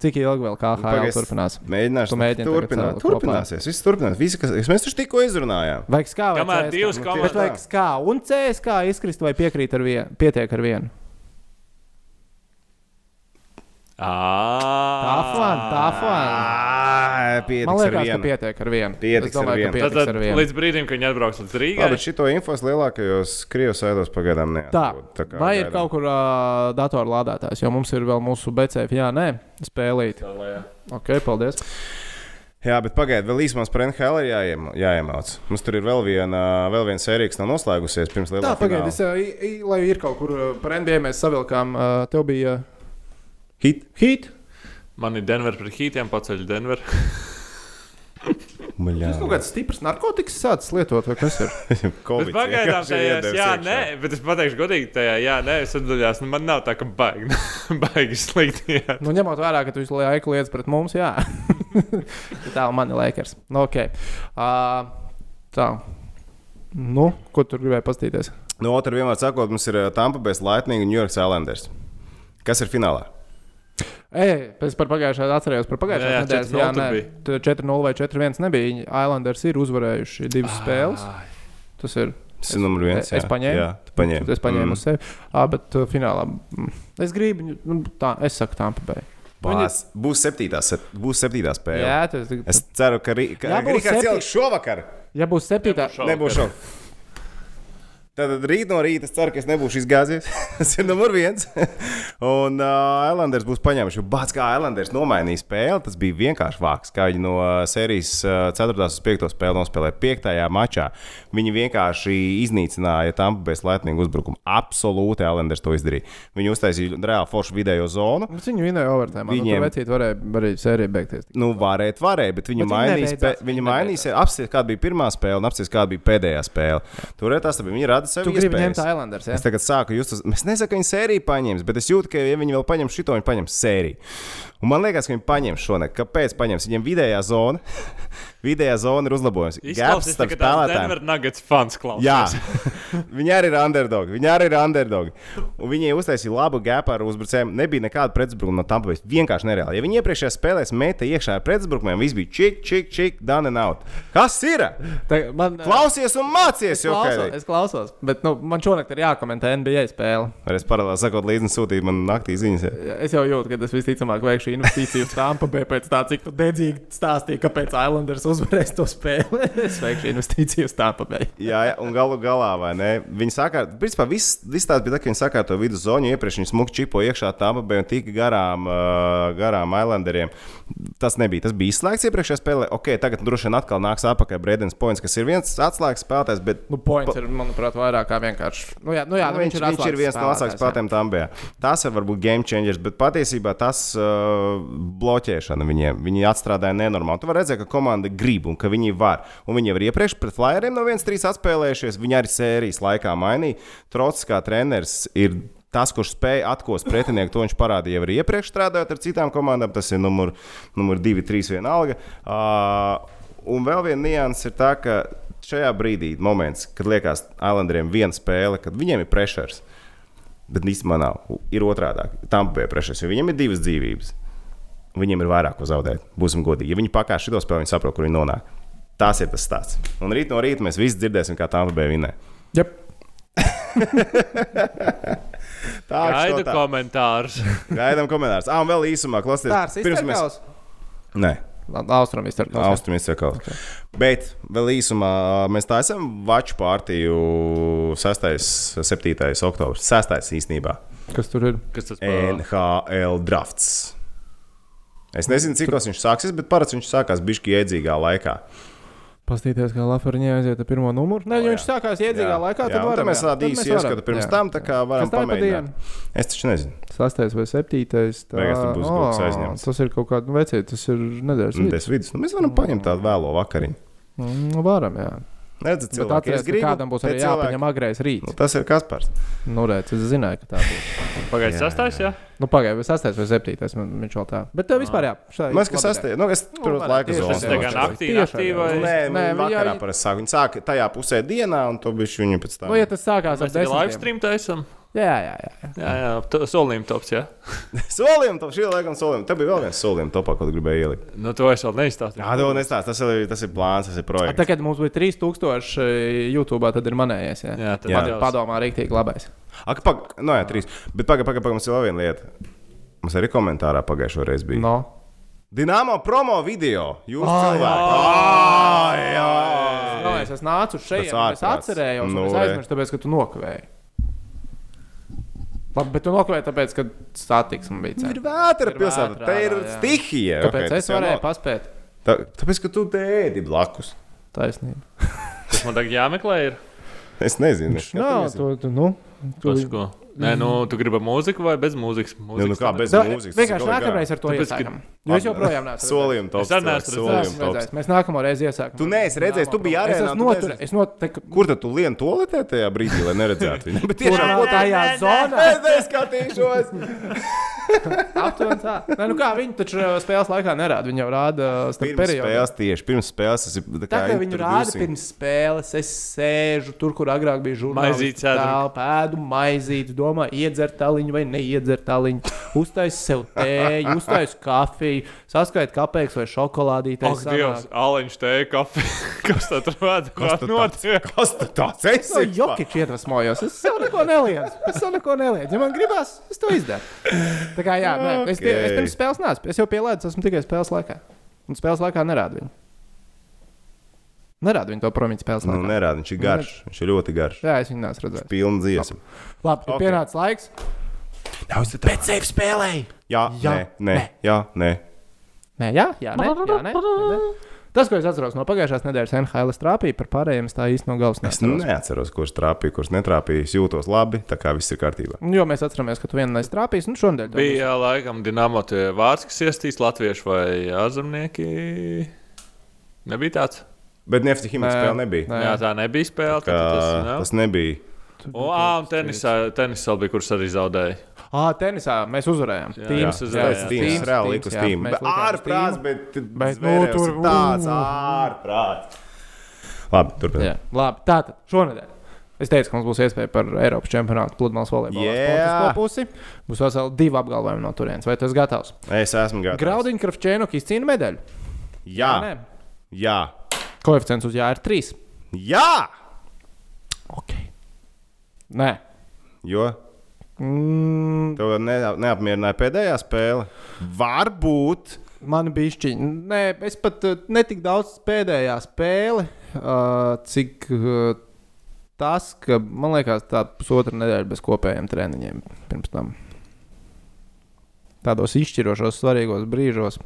Cik ilgi vēl KHL pagaid, turpinās? Mēģināšu turpināt. kopā. Turpināsies. Viss turpinās. Visi, kas, mēs taču tikko izrunājām. Vai Kamēr CSKA? divas Nu, komandas- Bet vajag skā un CSK izkrist vai piekrīt ar vienu? Pietiek ar vienu. Tā flan, tā flan. Man Pietiks ar liekas, ka pietiek ar vienu. Pietiks Es domāju, ar vienu. Tad, ar tad vienu. līdz brīdim, kad viņi atbrauks līdz Rīgai, Labi, šito infos lielākajos Krievijas sēdos pagaidām ne. Tā, vai ir kaut kur uh, datorā lādētājs, jo mums ir vēl mūsu BCF, jā, nē, spēlīt. Ok, paldies. Jā, bet pagaidiet, vēl īsumā par NHL ir jāiem, jāiemāc. Mums tur ir vēl viena, vēl viena sērija, kas nav noslēgusies pirms lielā Tā, pagaidiet, lai ir kaut kur par NBA mēs savilkām, tev bija Hit. hit. Man ir Denver pret Hītiem, paceļ Denver. Tas kaut kāds stiprs narkotikas sācis lietot, vai kas ir? Bet Covid pagaidām tajās, jā, nē, bet es pateikšu godīgi, tajā, jā, nē, es atdaļās, nu man nav tā, ka baigi, baigi slikti. Jā. nu, ņemot vērā, ka tu visu laiku liec pret mums, jā. tā ir Lakers. Nu, ok. Uh, tā. Nu, ko tur gribēji pastīties? No otras vienmēr sakot, mums ir Tampa Bay Lightning un New York Islanders. Kas ir finālā? Ej, pēc par pagājušā atcerējos par pagājušā jā, nedēļas. 4:0 Jā, tur nē, bija. tur 4-0 vai 4-1 nebija. Islanders ir uzvarējuši divas spēles. Tas ir. Tas ir numurs viens. es- es paņēmu. Jā, tu paņēmi. Es paņēmu mm. uz sevi. Ah, bet uh, finālā mm, es gribu, nu, tā, es saku, tā pabeigu. Bās, būs septītā, se- būs septītā spēle. Jā, tas ir. Es ceru, ka, Jā, būs Rikārds septi- ieliks šovakar. Ja būs septītā, Nebūs šovakar. Tad rīt no rīta es ceru, ka es nebūšu izgāzies. Tas ir numurs viens. Un uh, Islanders būs paņēmuši. Bācis, kā Islanders nomainīja spēli, tas bija vienkārši vāks. Kā viņi no sērijas uh, 4. uz 5. spēli nospēlēja 5. mačā. Viņi vienkārši iznīcināja Tampa Bay Lightning uzbrukumu. Absolūti Islanders to izdarīja. Viņi uztaisīja reāli foršu vidējo zonu. Bet Viņi vinēja overtime. Viņiem Viņiem- nu, vecīt varēja arī sērija beigties. Nu, varētu, varēja, bet viņi Bet spē- viņi mainīja. Apsies, kāda bija pirmā spēle, un apsies, kāda bija pēdējā spēle. Tur tas, ka viņi rada sev Tu gribi ņemt iespējas. Islanders, ja? Es tagad sāku just uz. Es nesaku, ka viņi sēriju paņems, bet es jūtu, ka, ja viņi vēl paņems šito, viņi paņems sēriju. Un man liekas, ka viņi paņems šo nekā. Kāpēc paņems? Viņiem vidējā zona, vidējā zona ir uzlabojums. Gaps starp spēlētājiem. Denver Nuggets fans klausās. Jā, viņi arī ir underdogi. Viņi arī ir underdogi. Un viņi uztaisīja labu gāpu ar uzbrucējiem. Nebija nekāda pretuzbrukuma no Tampa. Bay. Vienkārši nereāli. Ja viņi iepriekšējā spēlē meta iekšā ar pretuzbrukumiem, viss bija čik, čik, čik, and out. Kas ir? Tā, man, Klausies un mācies, es klausos, es klausos. Bet nu, man šonakt ir jākomentē NBA spēle. Vai es paralēli sakot, līdzi sūtīju man naktī ziņas. ja? Es jau jūtu, ka tas visticamāk veikšu investīciju uz Tampa Bay pēc tā, cik tu dedzīgi stāstīji, kāpēc Islanders uzvarēs to spēli. es veikšu investīciju uz Tampa Bay. Jā, jā, un galu galā, vai ne? Viņi saka, principā viss, viss tās bija tā, ka viņi saka to vidus zonu, iepriekš viņi smuki čipo iekšā tam, bet tika garām, uh, garām Islanderiem. Tas nebija, tas bija izslēgts iepriekšējā spēlē. Ok, tagad droši vien atkal nāks atpakaļ Brēdens Points, kas ir viens atslēgas spēlētājs, bet Nu, points ir, manuprāt, vairāk kā vienkārši. Nu, jā, nu, jā, Nu, viņš, viņš, viņš ir viens no asākajiem spēlētājiem tam bija. Tas ir varbūt game changers, bet patiesībā tas uh, bloķēšana viņiem. Viņi atstrādāja nenormāli. Tu vari redzēt, ka komanda grib un ka viņi var. Un viņi jau ir iepriekš pret Flyeriem no 1-3 atspēlējušies. Viņi arī sērijas laikā mainīja. Trots kā treneris ir. Tas, kurš spēja atkost pretinieku, to viņš parādīja jau arī iepriekš strādājot ar citām komandām. Tas ir numur, numur 2, 3 vienalga. Uh, un vēl viena nianses ir tā, ka šajā brīdī, moments, kad liekas Islanderiem viena spēle, kad viņiem ir pressures, bet īstenībā nav. Ir otrādi. Tam bija pressures, jo viņiem ir divas dzīvības. Viņiem ir vairāk ko zaudēt. Būsim godīgi. Ja viņi pakāpē šo spēli, viņi saprot, kur viņi nonāk. Tas ir tas stāsts. Un rīt no rīta mēs visi dzirdēsim, kā Tampa bija vinē. Yep. Tā Gaidu tā. komentārus. Gaidām komentārus. Ah, un vēl īsumā Tā ir klausieties. Pirms mēs. Nē. Austrum izturkās. Austrumā izsaka. Okay. Bet vēl īsumā mēs tā esam Vaču pārtīju 6. 7. oktobris. 6. īstenībā. Kas tur ir? Kas tas par? NHL drafts. Es nezinu, cik tas viņš sāksies, bet parasti viņš sākās bišķi iedzīgā laikā. Pastīties, kā Lafariņā aiziet ar pirmo numuru. Nē, ja viņš sākās iedzīgā laikā, tad jā, un varam. mēs tādu īsu ieskatu pirms jā. tam, tā kā varam pamēģināt. Es taču nezinu. Sastais vai septītais. Tā... Beigās tur būs kaut kas aizņemts. Tas ir kaut kāds nu, vecais, tas ir nedēļas vidus. Nu, mēs varam paņemt tādu vēlo vakariņu. Nu, varam, jā. Bet cilvēki, atcerieties, es ka gribu. kādam būs arī cilvēki- jāpaņem agrais rīts. Nu, tas ir Kaspars. Nu, redz, es zināju, ka tā būs. Pagaidiet, sastais, jā. Nu, pagaidi, vai sastais vai septītais, man viņš vēl tā. Bet tev vispār jā. šai Man liekas, sastajā, nu, es tur uz varētu laika tieši zonu. Tas naktī arī. vai? Nē, Nē, Nē viņi vakarā parasti sāk. Viņi sāk tajā pusē dienā, un to bišķi viņi pēc tam. Nu, ja tas sākās ar Mēs tikai live desmitiem. stream taisam. Jā, jā, jā. jā. Jā, jā, solījuma tops, jā. Solījumi, tam šī laikam solījumi. Te bija vēl viens solījums topā, ko tu gribēji ielikt. Nu, to es vēl neizstāstīju. Jā, to nestāst. Tas ir, tas ir plāns, tas ir projekts. Tagad mums bija 3000 YouTube, tad ir manējais. Jā, Jā, tad Jā. jau- Padomā, rīktīgi labais. Ak, pag... no, jā, trīs. Bet pagaidi, pagaidi, pagaidi, mums ir vēl viena lieta. Mums arī komentārā pagājušo reizi bija. No. Dināmo promo video. Jūs Ai, cilvēki. Ai, ai. No, es, nācu šeit, es atcerējos, un Nu, es aizmirsu, tāpēc, ka tu nokavēji. Labi, bet tu nokavēji, tāpēc, ka satiksme bija Ir cēlā. vētra Ir pilsēta. vētrā, Te ir jā. stihija. Kāpēc ok, es varēju nav- paspēt? Tā, tāpēc, ka tu ēdi blakus. Taisnība. Tas man tagad jāmeklē. Ir. Es nezinu. Jā, tu, tu, nu, tu, Tos, ko? Nē, nu, tu gribi mūziku vai bez mūzikas? Nu, nu Mūzikas kā tā bez Da, mūzikas. vienkārši nākamreiz ar to Tāpēc, ka- iesākam. Jo es joprojām neesmu. Solījumi tops. Es neesmu redzējis. redzējis. Mēs nākamo reizi iesākam. Tu neesi redzējis, tu biji Es arēnā, noturējis. neesi- Es noteikti. Kur tad tu lieni toaletē tajā brīdī, lai neredzētu viņu? Bet Tiešām ko tā tajā zonā. Es neskatīšos. Aptuveni tā. Nē, nu kā viņi taču uh, spēles laikā nerāda. Viņi jau rāda uh, starp Pirms periodiem. spēles tieši, pirms spēles tas ir tā Tā kā kā viņu rāda pirms spēles, es sēžu tur, kur agrāk bija žurnālists. ēdu. Tā pēdu maizītes, domāju, iedzert tāliņu vai neiedzert tāliņu. Uztais sev tēju, uztais kafiju, saskait kāpēc vai šokolādītē. Ak, Dievs, āleņš tēja kafija. Kas tā tur vada? Kas tu notiek? Kas tu tāds Es esi? jau jokiņš iedvesmojos. Es sev neko neliedzu. Es sev neko neliedzu. Ja man gribās, es to izdaru. Tā kā jā, nē, es, tie, es pirms spēles nācu. Es jau pielēdzu, esmu tikai spēles laikā. Un spēles laikā nerādu viņu. Nerādu viņu to promiņu spēles Nu, laikā. nerāda, viņš ir garš. Viņš ir ļoti garš. Jā, es viņu neesmu redzējis. Pilna dziesma. Labi, ir Ok. pienācis laiks. Pēc sevi spēlēji. Jā, Jā, nē, nē, jā, nē. Nē, jā, jā, nē, jā, nē, nē. Tas, ko es atceros no pagājušās nedēļas NHL trāpīja par pārējiem, es tā īsti no galvas Es neatceros. neatceros, kurš trāpīja, kurš netrāpīja. Es jūtos labi, tā kā viss ir kārtībā. Jo mēs atceramies, ka tu vienu nestrāpījis, un šonadēļ to būs. Bija laikam Dienāmo tie vārds, kas iestīs latviešu vai ārzemnieki. Nebija tāds. Bet Nefti Himats Nē, spēle nebija. nē. Jā, tā nebija spēle. Kā, tad Tas, jā. tas nebija. O, ā, un tenisā, tenisā bija, kurš arī zaudēja. Ah, tenisā mēs uzvarējām. Jā, Tīms, jā, Tīms, reāli likus tīm. ārprāts, bet, Bet, nu, tur- tāds ārprāts. Labi, turpiniet. Jā, labi. Tātad šonadēļ. Es teicu, ka mums būs iespēja par Eiropas čempionātu pludmales volejbola Jā. sportisko pusi. Būs veseli divi apgalvojumi no turienes. Vai tu esi gatavs? Es esmu gatavs. Graudiņš Kravčēnok izcīna medaļu. Jā, Nē. jā, Koeficients uz jā ir 3. jā. Ok. Nē. Jo Mm, tev ne, neapmierināja pēdējā spēle. Varbūt. Man bija šķiņa. Nē, es pat uh, netik daudz pēdējā spēle, uh, cik uh, tas, ka man liekas, tā pusotra nedēļa bez kopējiem treniņiem pirms tam. Tādos izšķirošos, svarīgos brīžos.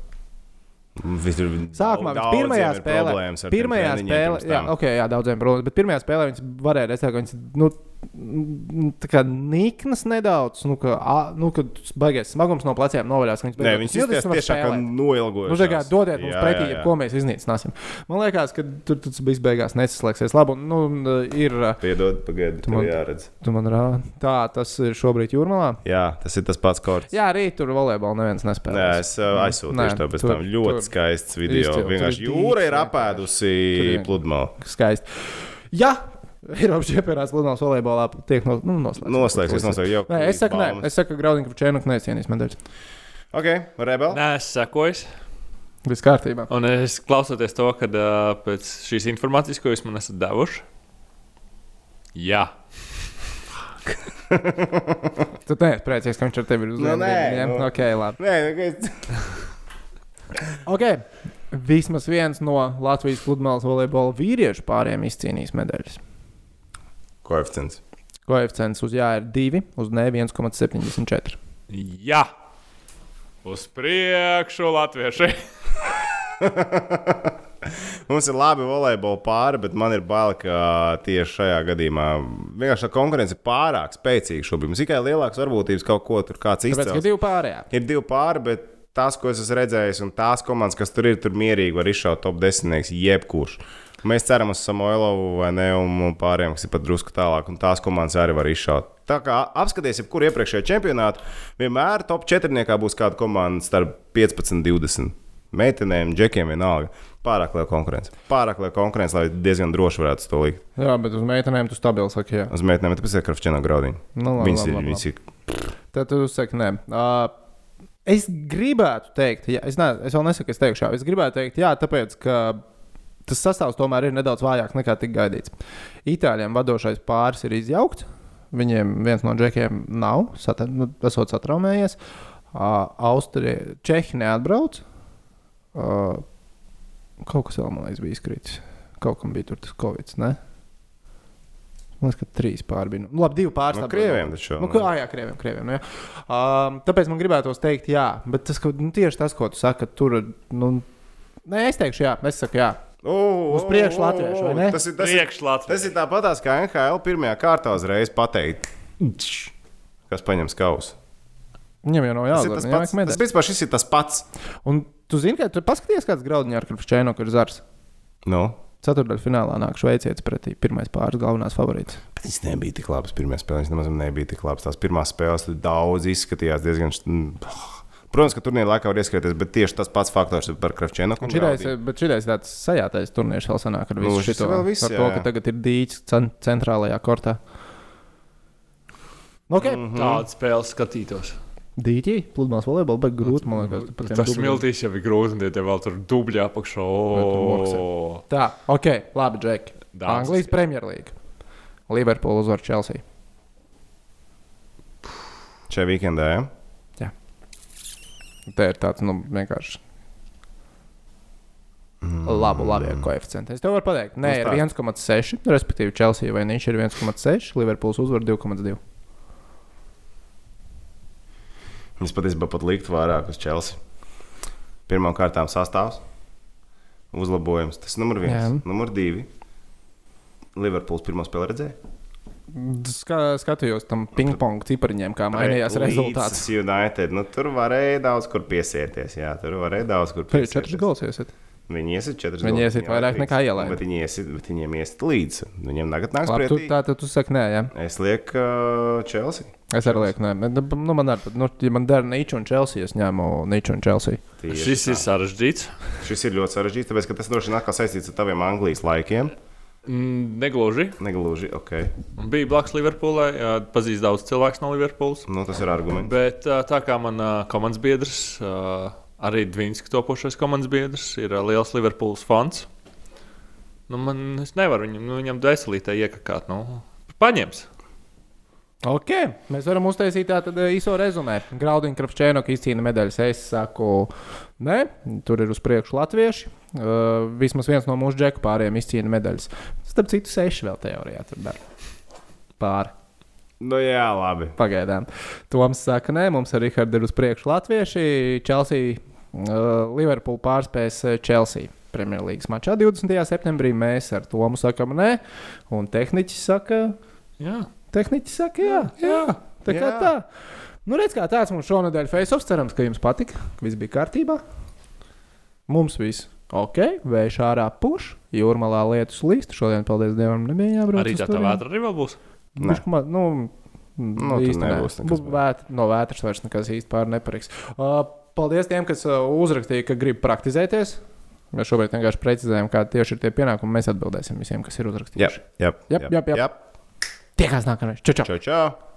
Visur Sākumā daudz- pirmajā spēlē, pirmajā spēlē, jā, tam. ok, jā, daudziem problēmas, bet pirmajā spēlē viņš varēja redzēt, ka viņš, nu, tā kā niknas nedaudz, nu, ka, a, nu, kad baigais smagums no pleciem novaļās, ka viņš Nē, ka var tiešām kā noilgojušies. Nu, kā dodiet mums Jā, pretī, jā, ja jā. ko mēs iznīcināsim. Man liekas, ka tur tas viss beigās nesaslēgsies. Labi, un, nu, ir. uh, Piedod, pagaidi, Tu man- jāredz. Tu man rādi. Tā, tas ir šobrīd jūrmālā. Jā, tas ir tas pats korts. Jā, rīt tur volejbolu neviens nespēlē. Jā, es uh, aizsūtīšu Nē, tev pēc tur- tam ļoti tur- skaists video. Tur Vienkārši jūra ir apēdusi pludmali. Skaisti. Jā, Eiropas čempionāts Lunāls volejbolā tiek no, nu, noslēgts. Noslēgsies, noslēgsies jau. Nē, es saku, nē, es saku, ka Graudīgi Čēnuk necienīs medaļas. Ok, rebel. Nē, es sekoju. Viss kārtībā. Un es klausoties to, ka uh, pēc šīs informācijas, ko jūs man esat devuši, jā, Tu neesi priecīgs, ka viņš ar tevi ir uz Nu, nē, nu. Ok, labi. Nē, es... Ok. Vismaz viens no Latvijas pludmales volejbola vīriešu pāriem izcīnījis medaļas. Koeficients. Koeficients uz jā ir 2, uz nē 1,74. jā. Uz priekšu, latvieši! Mums ir labi volejbola pāri, bet man ir bail, ka tieši šajā gadījumā vienkārši tā konkurence ir pārāk spēcīga šobrīd. Mums ir tikai lielākas varbūtības kaut ko tur kāds Tāpēc, ka izcēlās. divi pārējā. Ir divi pāri, bet tās, ko es esmu redzējis, un tās komandas, kas tur ir, tur mierīgi var izšaut top 10. jebkurš. Mēs ceram uz Samoilovu vai ne, un pārējiem, kas ir pat drusku tālāk, un tās komandas arī var izšaut. Tā kā apskaties, jebkuru iepriekšējo čempionātu, vienmēr top 4. būs kāda komanda starp 15 un 20 meitenēm, džekiem vienalga. Pārāk liela konkurence. Pārāk liela konkurence, lai diezgan droši varētu to likt. Jā, bet uz meitenēm tu stabili saki, jā. Uz meitenēm tas ir krāpšķina graudiņa. Nu, labi, Viņas labi, ir, labi, viņas ir Tad tu saki, nē. Uh, es gribētu teikt, jā, es, ne, es vēl nesaku, es teikšu, jā, es gribētu teikt, jā, tāpēc, ka tas sastāvs tomēr ir nedaudz vājāks nekā tika gaidīts. Itāļiem vadošais pāris ir izjaukts. Viņiem viens no džekiem nav, sata, nu, esot satraumējies. Uh, Austrija, Čehija neatbrauc. Uh, kaut kas vēl, man liekas, bija izkritis. Kaut kam bija tur tas covid. Ne? Man liekas, ka trīs pāri bija. Nu, labi, divi pāri. no krieviem. Taču, Nu, kā, jā, krieviem, krieviem. Nu, jā. um, tāpēc man gribētu teikt, jā, bet tas, ka, nu, tieši tas, ko tu saki, tur. Nu, nē, es teikšu, jā, es saku, jā. O, Uz priekšu latviešu, vai ne? Tas ir, tas ir, tas ir tāpatās kā NHL pirmajā kārtā uzreiz pateikt, kas paņems kausu. Viņam jau nav Tas ir tas pats. Tas, vispār, šis ir tas pats. Un tu zini, ka tu paskaties, kāds graudiņš ar kur ir zars. Nu, Ceturdaļā finālā nāk šveicietis pretī pirmais pāris galvenās favorītas. bet viņš nebija tik labs. Pirmā spēle viņš nemaz nebija tik labs. Tās pirmās spēles tur daudz izskatījās diezgan. mm, Protams, ka turnīrā laikā var ieskrieties, bet tieši tas pats faktors ir par Kravčēnu. Bet šitais tāds sajātais turnīrs vēl sanāk ar visu Nu, nu, šis šo. ir vēl viss, Ar jā, to, jā. ka tagad ir dīķis cen centrālajā kortā. Okay. Mm. Tādu spēli skatītos. Dīķi, pludmales volejbola, bet grūti, man liekas. par tiem Tas smiltīs jau ir grūti, un tie vēl tur dubļā apakšā. Tā, ok, labi, Džek. Anglijas ir. Premjerlīga. Liverpoola uzvar Chelsea. Šajā weekendā, ja? Te ir tāds, nu, vienkārši. Mm. Labu, labi, koeficienti. Es tev varu pateikt, nē, ir Nu, 1,6. Respektīvi, Chelsea vai viņš ir 1,6, Liverpools uzvar 2,2. Es patiesībā pat liktu vairāk uz Chelsea. Pirmkārt, sastāvs, uzlabojums. Tas ir numur viens. Jā. Numur divi. Liverpools pirmo spēli redzēja. Ska, skatījos tam ping-pong cipariņiem, kā mainījās rezultāts. United. Nu, tur varēja daudz kur piesieties. Jā, tur varēja daudz kur piesieties. četras gols iesiet. Viņi iesit četras Viņi gols, iesit vairāk nekā ielaida. Bet viņi iesit, bet viņiem iesit līdzi. Viņiem tagad nāks Labi, tu, pretī. tā tad tu saki, nē, jā. Es lieku uh, Chelsea. Es arī lieku, nē. Bet, Nu, man arī, nu, ja man dara Nīču un Chelsea, es ņēmu Nīču un Chelsea. Tieši Šis tā. ir sarežģīts. Šis ir ļoti sarežģīts, tāpēc ka tas droši vien atkal saistīts ar taviem Anglijas laikiem. Mm, Negluži. Negluži, ok. Bija blakus Liverpoolai, pazīst daudz cilvēku no Liverpoolas. Nu, tas ir arguments. Bet tā kā man komandas biedrs, arī Dvīnska topošais komandas biedrs, ir liels Liverpools fans. Nu, man, es nevaru viņam, nu, viņam dvēselītē iekakāt. Nu, paņems. Ok, mēs varam uztaisīt tādu īso rezumē. Graudiņš, Krapčēnoka izcīna medaļas. Es saku, nē, tur ir uz priekšu latvieši. Uh, vismaz viens no mūsu džeku pāriem izcīna medaļas. Starp citu, seši vēl teorijā tur dara. Pāri. Nu, jā, labi. Pagaidām. Toms saka, nē, mums ar Rihardu ir uz priekšu latvieši. Chelsea, uh, Liverpool pārspēs Chelsea. Premjerlīgas mačā 20. septembrī mēs ar Tomu sakām, nē, un tehniķis saka, Jā, tehniķis saka, jā, jā. Tā kā Jā. tā. Nu, redz, kā tāds mums šonadēļ face-offs. Cerams, ka jums patika, ka viss bija kārtībā. Mums viss ok, vējš ārā puš, jūrmalā lietus līst. Šodien, paldies Dievam, nebija jābrauc. arī tā vētra arī vēl būs. Ma- Nu, Nu, nē. nebūs nekas Bu- Vēt, no vētras vairs nekas īsti pār nepariks. Uh, paldies tiem, kas uh, uzrakstīja, ka grib praktizēties. Mēs šobrīd vienkārši precizējam, kādi tieši ir tie pienākumi. Mēs atbildēsim visiem, kas ir Jā, uzrakstījuši. jā, jap. jā. Tiekās nākamreiz. Čau, čau! Čau, čau!